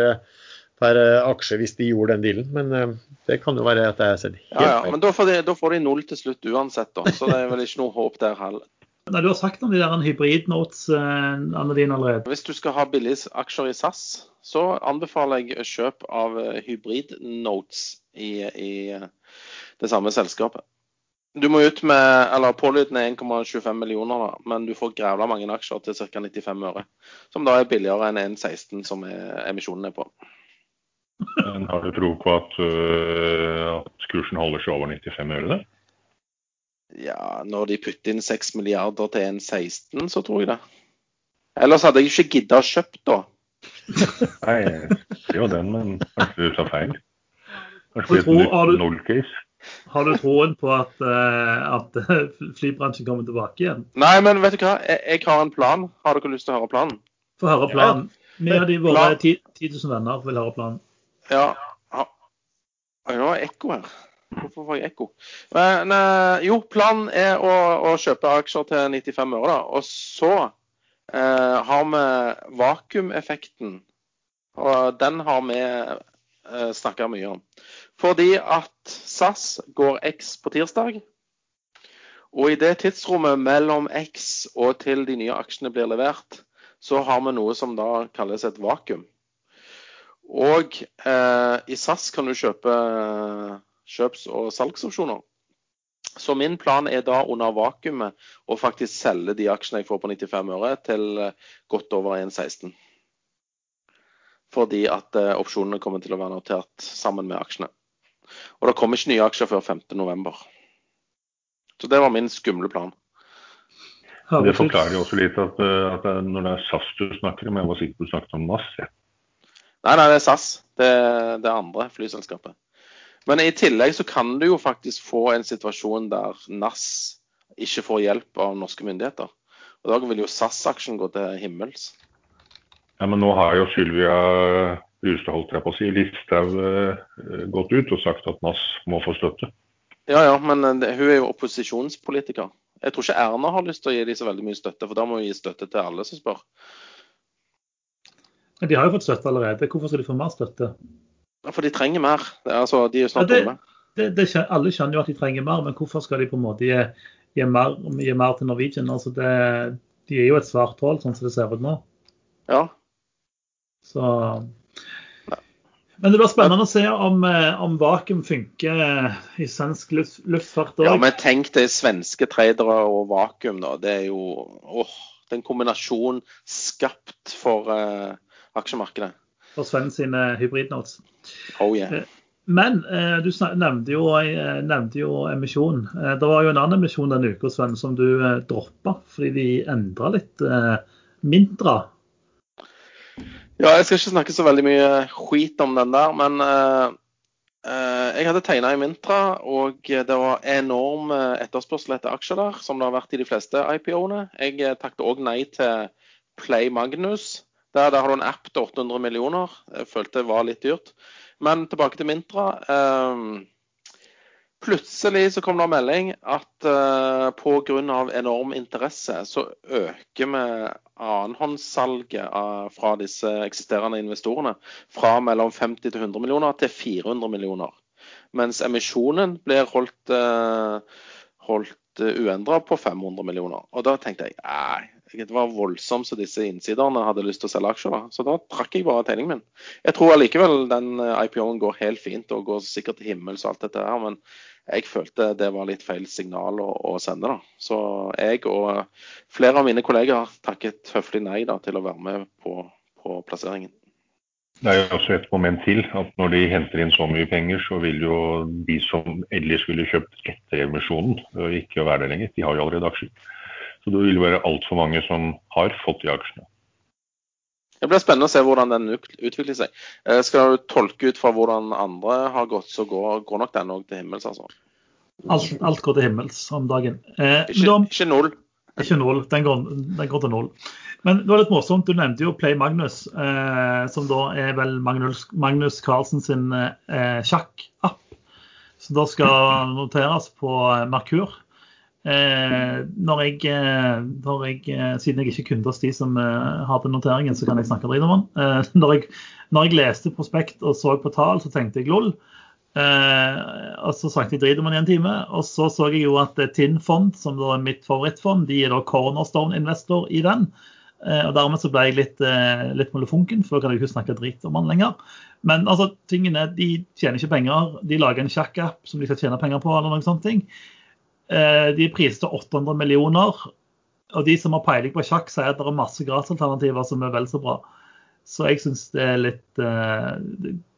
per eh, aksje hvis de gjorde den dealen. Men eh, det kan jo være at jeg har sett helt Ja, ja. Men da får, de, da får de null til slutt uansett, da. Så det er vel ikke noe håp der heller. Nei, Du har sagt om de der hybrid-notes, eh, Anne Din, allerede. Hvis du skal ha billige aksjer i SAS, så anbefaler jeg kjøp av hybrid-notes i, i det samme selskapet. Du må ut med eller pålydende 1,25 millioner, da, men du får grævla mange aksjer til ca. 95 øre. Som da er billigere enn 1,16 som er, emisjonen er på. Men har du tro på at, uh, at kursen holder seg over 95 øre? da? Ja, når de putter inn 6 milliarder til 1,16, så tror jeg det. Ellers hadde jeg ikke gidda å kjøpt, da. Nei, det er jo den, men kanskje du tar feil? Kanskje det er blir et null-case? Har du troen på at, eh, at flybransjen kommer tilbake igjen? Nei, men vet du hva? Jeg, jeg har en plan. Har dere lyst til å høre planen? Få høre planen. Vi av de våre Plan. 10 10 000 venner vil høre planen. Ja. Oi, nå er ekko her. Hvorfor får jeg ekko? Men eh, jo, planen er å, å kjøpe aksjer til 95 øre. da. Og så eh, har vi vakuumeffekten. Og den har vi eh, snakka mye om. Fordi at SAS går X på tirsdag. Og i det tidsrommet mellom X og til de nye aksjene blir levert, så har vi noe som da kalles et vakuum. Og eh, i SAS kan du kjøpe kjøps- og salgsopsjoner. Så min plan er da under vakuumet å faktisk selge de aksjene jeg får på 95 øre, til eh, godt over 1,16. Fordi at eh, opsjonene kommer til å være notert sammen med aksjene. Og det kommer ikke nye aksjer før 5.11. Så det var min skumle plan. Det forklarer jo også litt at, eh, at når det er SAS du snakker om, jeg var sikker på du snakket om NAS. Ja. Nei, nei, det er SAS. Det, det andre flyselskapet. Men i tillegg så kan du jo faktisk få en situasjon der NAS ikke får hjelp av norske myndigheter. Og da vil jo SAS-aksjen gå til himmels. Ja, men nå har jo Sylvia Brustad holdt jeg på å si, Listhaug eh, gått ut og sagt at NAS må få støtte. Ja, ja, men eh, det, hun er jo opposisjonspolitiker. Jeg tror ikke Erna har lyst til å gi dem så veldig mye støtte, for da må hun gi støtte til alle som spør. Men de har jo fått støtte allerede. Hvorfor skal de få mer støtte? Ja, For de trenger mer. Det er, altså, de er jo snart Ja, det- Det, det, alle skjønner jo at de trenger mer, men hvorfor skal de på en måte gi, gi, mer, gi mer til Norwegian? Altså det, de er jo et svart hull, sånn som det ser ut nå. Ja. Så Men det blir spennende å se om, eh, om vakuum funker i svensk luft, luftfart ja, men tenk deg svenske tradere og vakuum, da. Det er jo åh, den kombinasjonen en kombinasjon skapt for uh, aksjemarkedet. for Sven sine hybridnotes. Oh yeah. Eh, Men eh, du nevnte jo, eh, nevnte jo emisjon. Eh, det var jo en annen emisjon denne uka Sven, som du eh, droppa fordi de endra litt. Eh, Mintra. Ja, jeg skal ikke snakke så veldig mye skit om den der, men uh, jeg hadde tegna i Mintra, og det var enorm eh, etterspørsel etter aksjer der, som det har vært i de fleste IPO-ene. Jeg takket òg nei til Play Magnus. Der, der har du en app til 800 millioner. Jeg følte det var litt dyrt. Men tilbake til Mintra. eh, Plutselig så kom det en melding at uh, pga. enorm interesse så øker vi annenhåndssalget fra disse eksisterende investorene fra mellom 50 til 100 millioner til 400 millioner. Mens emisjonen blir holdt, uh, holdt uendra på 500 millioner. Og da tenkte jeg nei, det var voldsomt så disse innsiderne hadde lyst til å selge aksjer. Så da trakk jeg bare tegningen min. Jeg tror allikevel den eh, IPO-en går helt fint og går sikkert til himmels og alt dette her. men jeg følte det var litt feil signal å, å sende. da. Så jeg og flere av mine kolleger har takket høflig nei da, til å være med på, på plasseringen. Det er jo også et moment til at når de henter inn så mye penger, så vil jo de som ellers ville kjøpt etter emisjonen, øh, ikke være der lenger. De har jo allerede aksjer. Så det vil være altfor mange som har fått de aksjene. Det blir spennende å se hvordan den utvikler seg. Eh, Skal du tolke ut fra hvordan andre har gått, så går, går nok den òg til himmels. altså. Alt, alt går til himmels om dagen. Eh, Ikke, da, ikke null. ikke null, den går, den går til null. Men det var litt morsomt, du nevnte jo Play Magnus, eh, som da er vel Magnus, Magnus Carlsen sin eh, sjakkapp. Som da skal noteres på eh, Merkur. Eh, jeg, eh, jeg, eh, siden jeg ikke er kunde hos de som har den noteringen, så kan jeg snakke dritt om den. Når, jeg, når jeg leste prospekt og så på tall, så tenkte jeg lol. Og så snakket jeg dritt om den i en time. Og så så jeg jo at Tinn Fond, som da er mitt favorittfond, de er da cornerstone-investor i den. Og dermed så ble jeg litt, litt molefonken, for da kan jeg ikke snakke dritt om den lenger. Men altså, tingen er, de tjener ikke penger. De lager en sjakk-app som de skal tjene penger på, eller noen sånne ting. Eh, de priste til 800 millioner. Og de som har peiling på sjakk, sier at det er masse gratisalternativer som er vel så bra. Så jeg syns det er litt uh,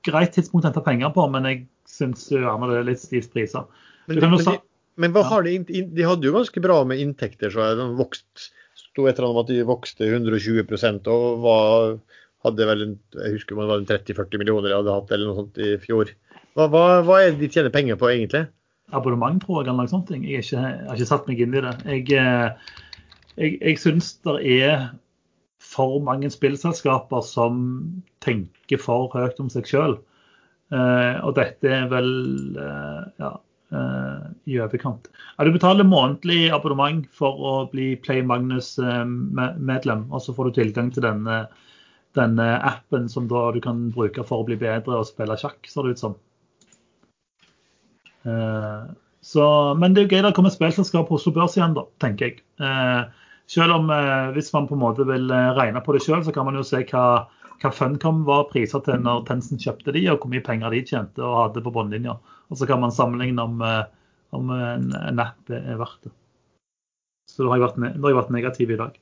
greit tidspunkt å hente penger på, men jeg syns det er litt stivt priser. Men, Du men, de, men Ja. har de De hadde jo ganske bra med inntekter. så de vokst, sto et eller annet om at de vokste 120 og var, hadde vel en, jeg husker om det var 30-40 millioner de hadde hatt eller noe sånt i fjor. Hva, hva, hva er det de tjener penger på egentlig? Abonnement, tror jeg, eller noe sånt. Jeg, har ikke satt meg inn i det. Jeg, eh, jeg, jeg syns det er for mange spillselskaper som tenker for høyt om seg sjøl. og dette er vel eh, ja, eh, i overkant. Ja, du betaler månedlig abonnement for å bli Play Magnus-medlem, og så får du tilgang til denne, denne appen som du kan bruke for å bli bedre og spille sjakk, ser det ut som. Eh, så, men det er jo gøy det kommer spillselskap på Oslo Børs igjen, da, tenker jeg. Eh, selv om eh, hvis man på en måte vil regne på det selv, så kan man jo se hva, hva Funcom var priser til når Tencent kjøpte de, og hvor mye penger de tjente og hadde på båndlinja. Og så kan man sammenligne om, om en, en, app er verdt det. Så da har jeg vært, har jeg vært negativ i dag.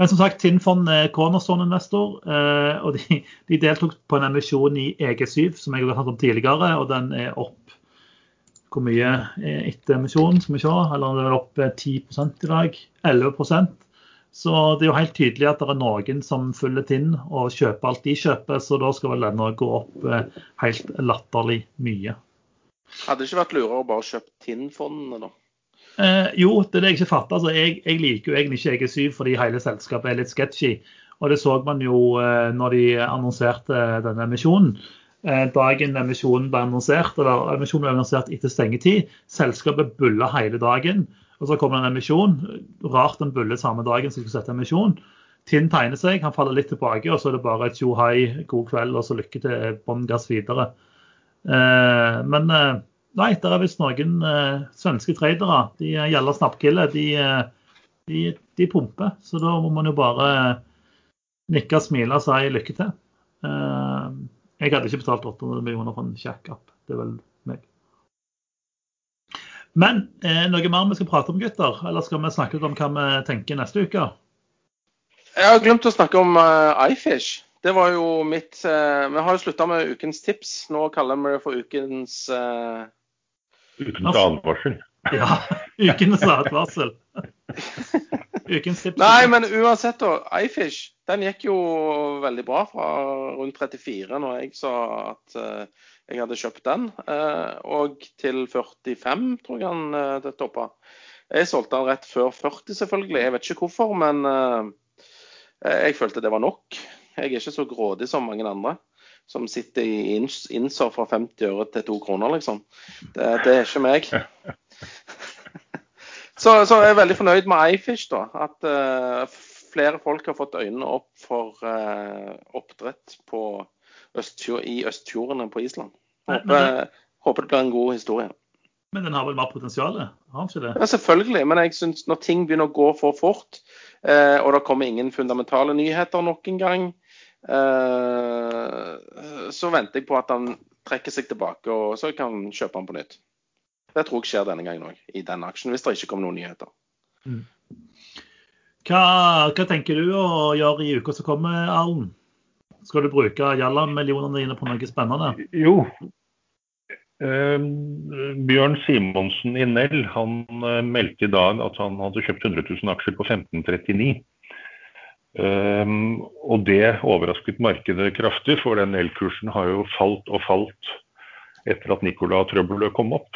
Men som sagt, Tinnfond er cornerstone-investor. og de, de, deltok på en emisjon i EG7, som jeg har hørt om tidligere. Og den er opp hvor mye etter emisjonen, skal vi se. Eller det er opp 10% i dag. 11% Så det er jo helt tydelig at det er noen som følger Tinn og kjøper alt de kjøper, så da skal vel denne gå opp eh, helt latterlig mye. Hadde det ikke vært lurere å bare kjøpe Tinn-fondene, da? Eh, jo, det er det jeg ikke fatter. Altså, jeg, jeg, liker jo egentlig ikke EG7 fordi hele selskapet er litt sketchy. Og det så man jo eh, når de annonserte denne emisjonen. Eh, dagen emisjonen ble annonsert, eller emisjonen ble annonsert etter stengetid. Selskapet buller hele dagen. Og så kommer det en emisjon. Rart den buller samme dagen som skulle sette emisjon. Tinn tegner seg, han faller litt tilbake, og så er det bare et tjo hei, god kveld og så lykke til, bånn gass videre. Eh, men eh, nei, det er visst noen eh, svenske tradere. De eh, gjelder snappkille. De, eh, de, de, pumper. Så da må man jo bare nikke, smile og si lykke til. Eh, jeg hadde ikke betalt 800 millioner for en kjekk-app. Det er vel meg. Men eh, noe mer vi skal prate om, gutter? Eller skal vi snakke litt om hva vi tenker neste uke? Jeg har glemt å snakke om uh, iFish. Det var jo mitt uh, Vi har jo slutta med ukens tips. Nå kaller vi det for ukens uh... Ukens advarsel. Ja. Ukens advarsel. Ukens tips. Nei, men uansett, da. iFish den gikk jo veldig bra fra rundt 34 når jeg sa at uh, jeg hadde kjøpt den, uh, og til 45 tror jeg han uh, det toppa. Jeg solgte den rett før 40 selvfølgelig, jeg vet ikke hvorfor, men jeg følte det var nok. Jeg er ikke så grådig som mange andre som sitter i Innsor fra 50 øre til 2 kroner, liksom. Det, det er ikke meg. Så, så, jeg er veldig fornøyd med iFish, da. At uh, flere folk har fått øynene opp for uh, oppdrett Østfjord, i Østfjordene på Island. Håper, det, håper, det blir en god historie. Men den har vel mer potensial? Har ikke det? Ja, selvfølgelig. Men jeg synes når ting begynner å gå for fort, uh, og det kommer ingen fundamentale nyheter nok en gang, så venter jeg på at han trekker seg tilbake, og så kan han kjøpe den på nytt. Det tror jeg skjer denne gangen òg, i den aksjen, hvis det ikke kommer noen nyheter. Mm. Hva, hva, tenker du å gjøre i uka som kommer, Arlen? Skal du bruke Jalla-millionene dine på noe spennende? Jo. Eh, Bjørn Simonsen i Nell han eh, meldte i dag at han hadde kjøpt 100 000 aksjer på 1539. Um, og det overrasket markedet kraftig, for den Nell-kursen har jo falt og falt etter at Nicola-trøbbelet kom opp.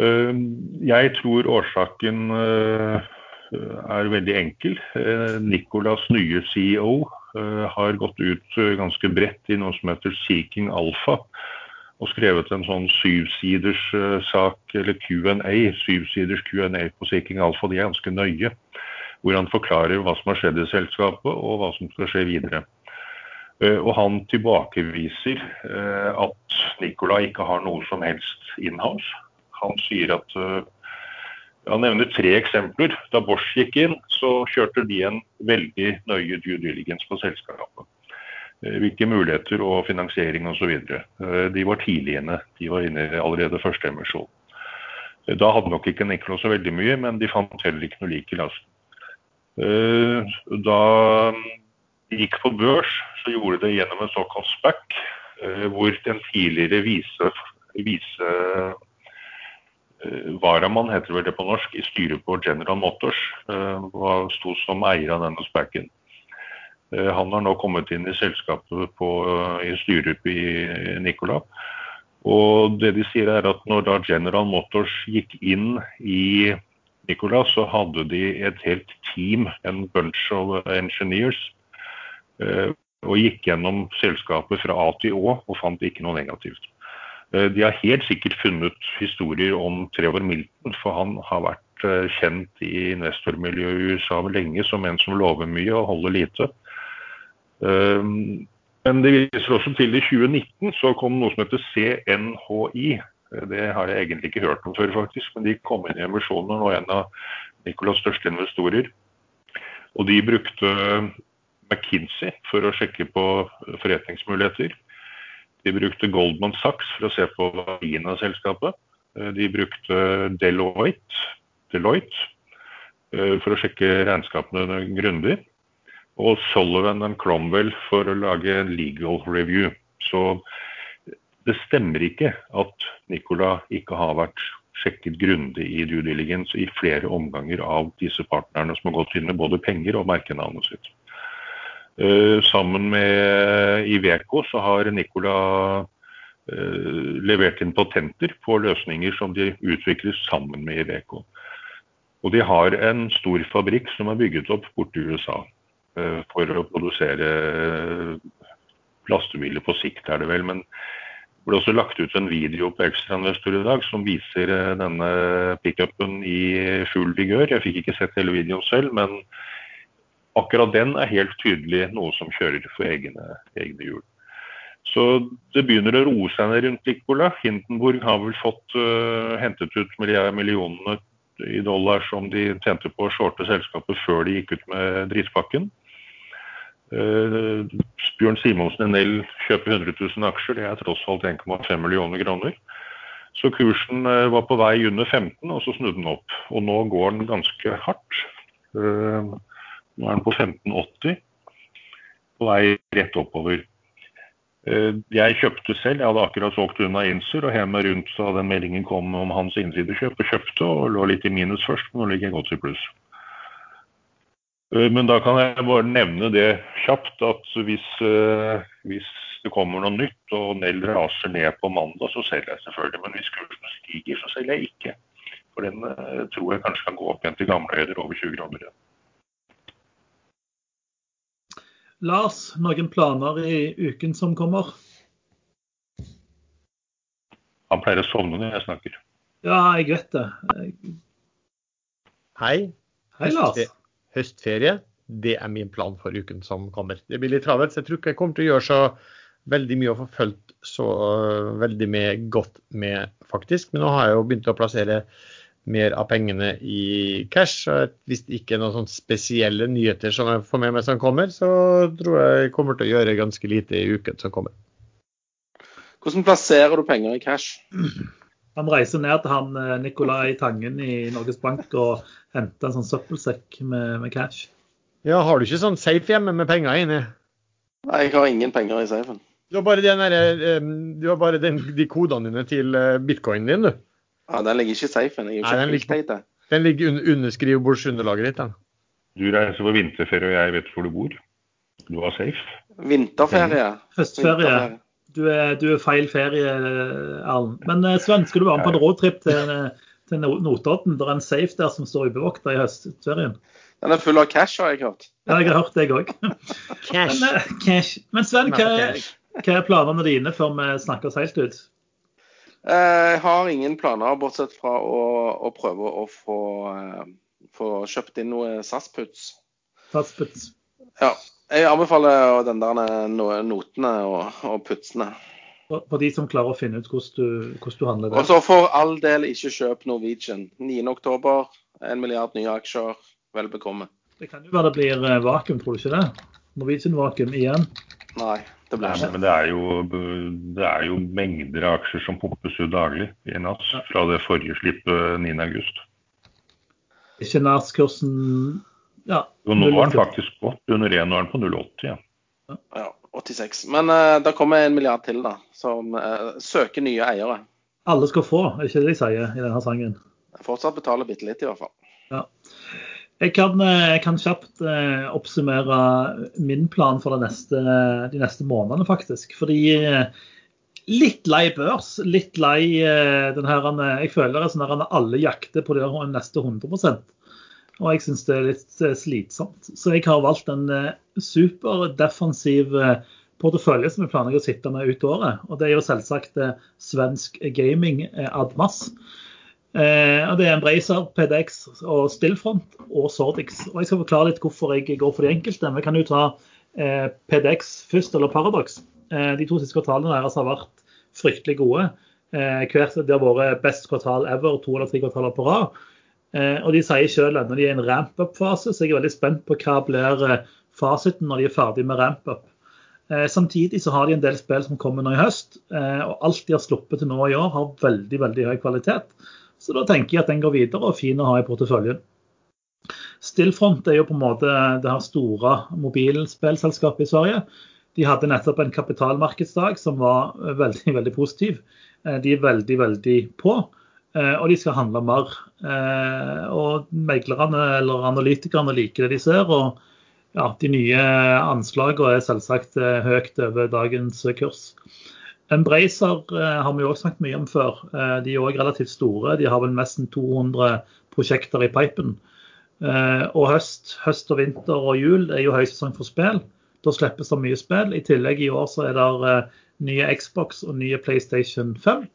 Eh, jeg tror årsaken eh, er veldig enkel. Eh, Nicolas nye CEO har gått ut ganske bredt i noe som heter Seeking Alpha. Og skrevet en sånn syvsiders sak, eller Q&A, syvsiders Q&A på Seeking Alpha. De er ganske nøye. Hvor han forklarer hva som har skjedd i selskapet, og hva som skal skje videre. Og han tilbakeviser at Nicolai ikke har noe som helst inhouse. Han sier at uh, Han nevner tre eksempler. Da Bosch gikk inn, så kjørte de en veldig nøye due diligence på selskapet. Uh, hvilke muligheter og finansiering osv. Uh, de var tidlig inne. De var inne allerede første emisjon. Da hadde nok ikke Niklo så veldig mye, men de fant heller ikke noe lik i lasten. Da de gikk på børs, så gjorde de det gjennom en såkalt SPAC, hvor den tidligere vise, vise Eh, varamann, heter vel det på norsk, i styret på General Motors. Uh, sto som eier av denne spaken. Uh, han har nå kommet inn i selskapet på, i styret i Nicola. Og det de sier er at når da General Motors gikk inn i Nicola, så hadde de et helt team, en bunch of engineers, og gikk gjennom selskapet fra A til Å og fant ikke noe negativt. Eh, de har helt sikkert funnet historier om Trevor Milton, for han har vært eh, kjent i investormiljøet i USA lenge som en som lover mye og holder lite. Men det viser også til i 2019 så kom noe som heter CNHI. Det har jeg egentlig ikke hørt om før, faktisk, men de kom inn i emisjonen og en av Nicolas' største investorer. Og de brukte McKinsey for å sjekke på forretningsmuligheter. De brukte Goldman Sachs for å se på verdien av selskapet. Eh, de brukte Deloitte, Deloitte eh, for å sjekke regnskapene grundig. Og Sullivan og Cromwell for å lage en legal review. Så det stemmer ikke at Nicola ikke har vært sjekket grundig i due diligence i flere omganger av disse partnerne som har gått inn med både penger og merkenavnet sitt. Uh, sammen med Iveco så har Nicola uh, levert inn patenter på løsninger som de utvikler sammen med Iveco. Og de har en stor fabrikk som er bygget opp borte i USA for å produsere lastebiler på sikt, er det vel. Men det ble også lagt ut en video på Ekstrainvestor i dag som viser eh, denne pickupen i full vigør. Jeg fikk ikke sett hele videoen selv, men akkurat den er helt tydelig noe som kjører for egne, egne hjul. Så det begynner å roe seg ned rundt Licola. Hindenburg har vel fått uh, hentet ut millionene i dollar som de tjente på å shorte selskapet før de gikk ut med dritpakken. Uh, Bjørn Simonsen Nell kjøper 100 000 aksjer, det er tross alt 1,5 millioner kroner. Så kursen uh, var på vei under 15, og så snudde den opp. Og nå går den ganske hardt. Uh, nå er den på 15,80, på vei rett oppover. Jeg kjøpte selv, jeg hadde akkurat solgt unna Insur og hjemme rundt hadde den meldingen kom om hans innsidekjøp, og kjøpte og lå litt i minus først, men nå ligger jeg godt i pluss. Eh, men da kan jeg bare nevne det kjapt at hvis, eh, hvis det kommer noe nytt og Nell raser ned på mandag, så selger jeg selvfølgelig. Men hvis kursen stiger, så selger jeg ikke. For den eh, tror jeg kanskje kan gå opp igjen til gamle høyder, over 20 kroner. Lars, noen planer i uken som kommer? Han pleier å sovne når jeg snakker. Ja, jeg vet det. Hei. Hei, Lars høstferie. Det er min plan for uken som kommer. Det blir litt travelt, så jeg tror ikke jeg kommer til å gjøre så veldig mye og få fulgt så uh, veldig med godt med, faktisk. Men nå har jeg jo begynt å plassere mer av pengene i cash. og Hvis det ikke er noen sånne spesielle nyheter som jeg får med meg som kommer, så tror jeg jeg kommer til å gjøre ganske lite i uken som kommer. Hvordan plasserer du penger i cash? Han reiser ned til han eh, Nicolai Tangen i Norges Bank og henter en sånn søppelsekk med, med, cash. Ja, Har du ikke sånn safe hjemme med penger inni? Nei, jeg har ingen penger i safen. Du har bare, der, eh, du har bare den, de kodene dine til eh, bitcoinen din, du. Ja, Den ligger ikke i safen. Jeg er jo Nei, den, ligger, den ligger under, under skrivebordsunderlaget ditt. Den. Du reiser på vinterferie, og jeg vet hvor du bor. Du har safe. Vinterferie. Høstferie. Du er, du er feil ferie, Erlend. Men eh, Sven, skal du være med på en roadtrip til, til Notodden? Det er en safe der som står ubevokta i høstferien. Den er full av cash, har jeg hørt. Ja, jeg har hørt det, jeg òg. Cash. Men, eh, cash. Men Sven, hva, hva, er planene dine før vi snakkes helt ut? Eh, jeg har ingen planer, bortsett fra å, å prøve å få, få, kjøpt inn noe SAS-puts. SAS-puts. Ja. Jeg anbefaler den der notene og, og putsene. For de som klarer å finne ut hvordan du, hvordan du handler det. Og så for all del ikke kjøp Norwegian. 9.10, 1 milliard nye aksjer. Vel bekomme. Det kan jo være det blir eh, vakuum, tror du ikke det? Norwegian-vakuum igjen? Nei, det blir ikke. Men det er, jo, det er jo mengder av aksjer som pumpes ut daglig i natt fra det forrige slippet 9.8. Ikke NAS-kursen ja. Jo, nå har den faktisk gått under 1, nå er den på 0,80. Ja. ja, 86. Men uh, det kommer en milliard til, da, som uh, søker nye eiere. Alle skal få, er ikke det de sier i denne sangen? Fortsatt betaler bitte litt, i hvert fall. Ja. Jeg kan, eh, jeg kan kjapt eh, oppsummere min plan for neste, de neste månedene, faktisk. Fordi eh, litt lei børs. Litt lei den her Jeg føler det er sånn at alle jakter på de neste 100% og jeg syns det er litt slitsomt. Så jeg har valgt en superdefensiv portefølje som jeg planlegger å sitte med ut året. Og det er jo selvsagt svensk gaming eh, Admas. Eh, Det er Embracer, PDX og Stillfront og Sordix. Og Jeg skal forklare litt hvorfor jeg går for de enkelte. Vi kan jo ta eh, PDX først, eller Paradox. Eh, de to siste kvartalene deres har vært fryktelig gode. Eh, hvert, det har vært best kvartal ever, to eller tre kvartaler på rad. Eh, og de sier selv at når de er i en ramp-up-fase, så jeg er veldig spent på hva blir eh, fasiten når de er ferdig med ramp-up. Eh, samtidig så har de en del spill som kommer nå i høst, og alt de har sluppet til nå i år, har veldig veldig høy kvalitet. Så da tenker jeg at den går videre og er fin å ha i porteføljen. Stillfront er jo på en måte det her store mobilspillselskapet i Sverige. De hadde nettopp en kapitalmarkedsdag som var veldig veldig positiv. De er veldig, veldig på. Eh, og de skal handle mer. Eh, og meglerne eller analytikerne liker det de ser. og ja, De nye anslagene er selvsagt eh, høyt over dagens kurs. Embracer har vi også snakket mye om før. De er òg relativt store. De har vel nesten 200 prosjekter i pipen. Og høst, høst og vinter og jul er jo høysesong for spill. Da slippes det mye spill. I tillegg i år så er det nye Xbox og nye PlayStation 5.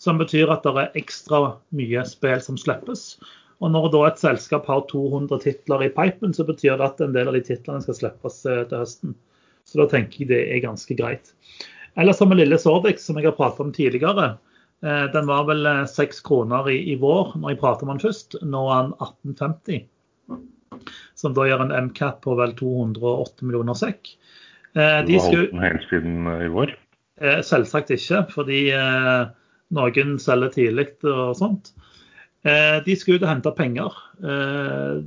Som betyr at det er ekstra mye spill som slippes. Og når da et selskap har 200 titler i pipen, så betyr det at en del av de titlene skal slippes eh, til høsten. Så da tenker jeg det er ganske greit. Ellers som med lille Sorbix, som jeg har pratet om tidligere. Eh, den var vel 6 eh, kroner i, i vår når jeg pratet om den først. Nå er den 1850. Som da gjør en MCAP på vel 208 millioner sekk. De du har holdt den helt siden i vår? Selvsagt ikke, fordi noen selger tidlig og sånt. Eh, de skal ut og hente penger eh,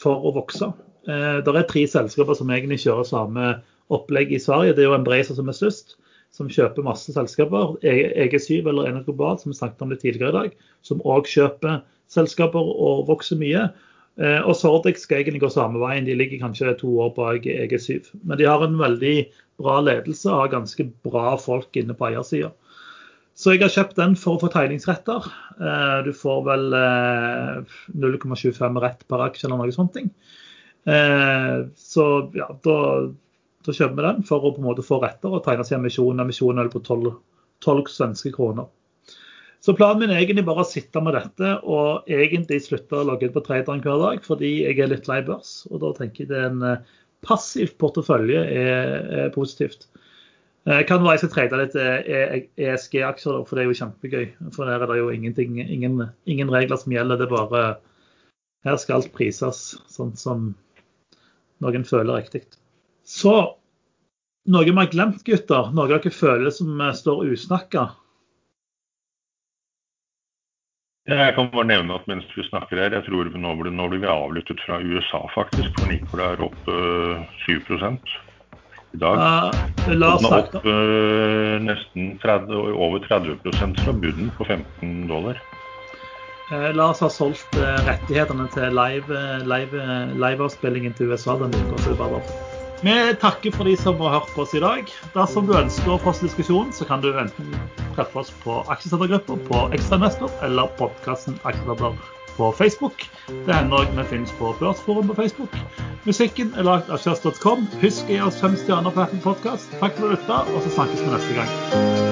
for å vokse. Eh, det er tre selskaper som egentlig kjører samme opplegg i Sverige. Det er jo Embracer som er størst, som kjøper masse selskaper. EG7 e eller Enhet Global, som vi snakket om litt tidligere i dag, som òg kjøper selskaper og vokser mye. Og Sordex skal egentlig gå samme veien. De ligger kanskje to år bak EG7. Men de har en veldig bra ledelse og har ganske bra folk inne på eiersida. Så jeg har kjøpt den for å få tegningsretter. Eh, du får vel 0,25 eh, rett per aksje eller noe sånt. Eh, så ja, da, da, kjøper vi den for å på en måte få retter og tegne seg emisjon. Emisjonen er på 12, 12 svenske kroner. Så planen min er egentlig bare å sitte med dette og egentlig slutte å logge inn på traderen hver dag, fordi jeg er litt lei børs. Og da tenker jeg det er en passiv portefølje er, er positivt. Jeg kan være jeg skal trade litt ESG-aksjer, eh, e for det er jo kjempegøy. For der er det jo ingen, ingen, regler som gjelder. Det er bare Her skal alt prises sånn som noen føler riktig. Så noe vi har glemt, gutter. Noe dere føler som eh, står usnakka. Jeg kan bare nevne at mens vi snakker her, jeg tror nå blir, nå blir vi avlyttet fra USA, faktisk. For Nicola er opp 7 i dag. Uh, la oss snakke. opp øh, nesten 30, over 30 fra bunnen på 15 dollar. Uh, la oss ha solgt rettighetene til liveavspillingen live, live til USA den uka. Vi takker for de som har hørt på oss i dag. Dersom du ønsker å få oss diskusjon, så kan du enten treffe oss på aksjesettergrupper på Ekstrainvestor eller podkasten Aksjesetter på Facebook. Det hender òg vi finnes på Børsforum på Facebook. Musikken er lagd av kjørs.com. Husk å gi oss fem stjerner på Apple Podkast. Takk for at du lytta, og så snakkes vi neste gang.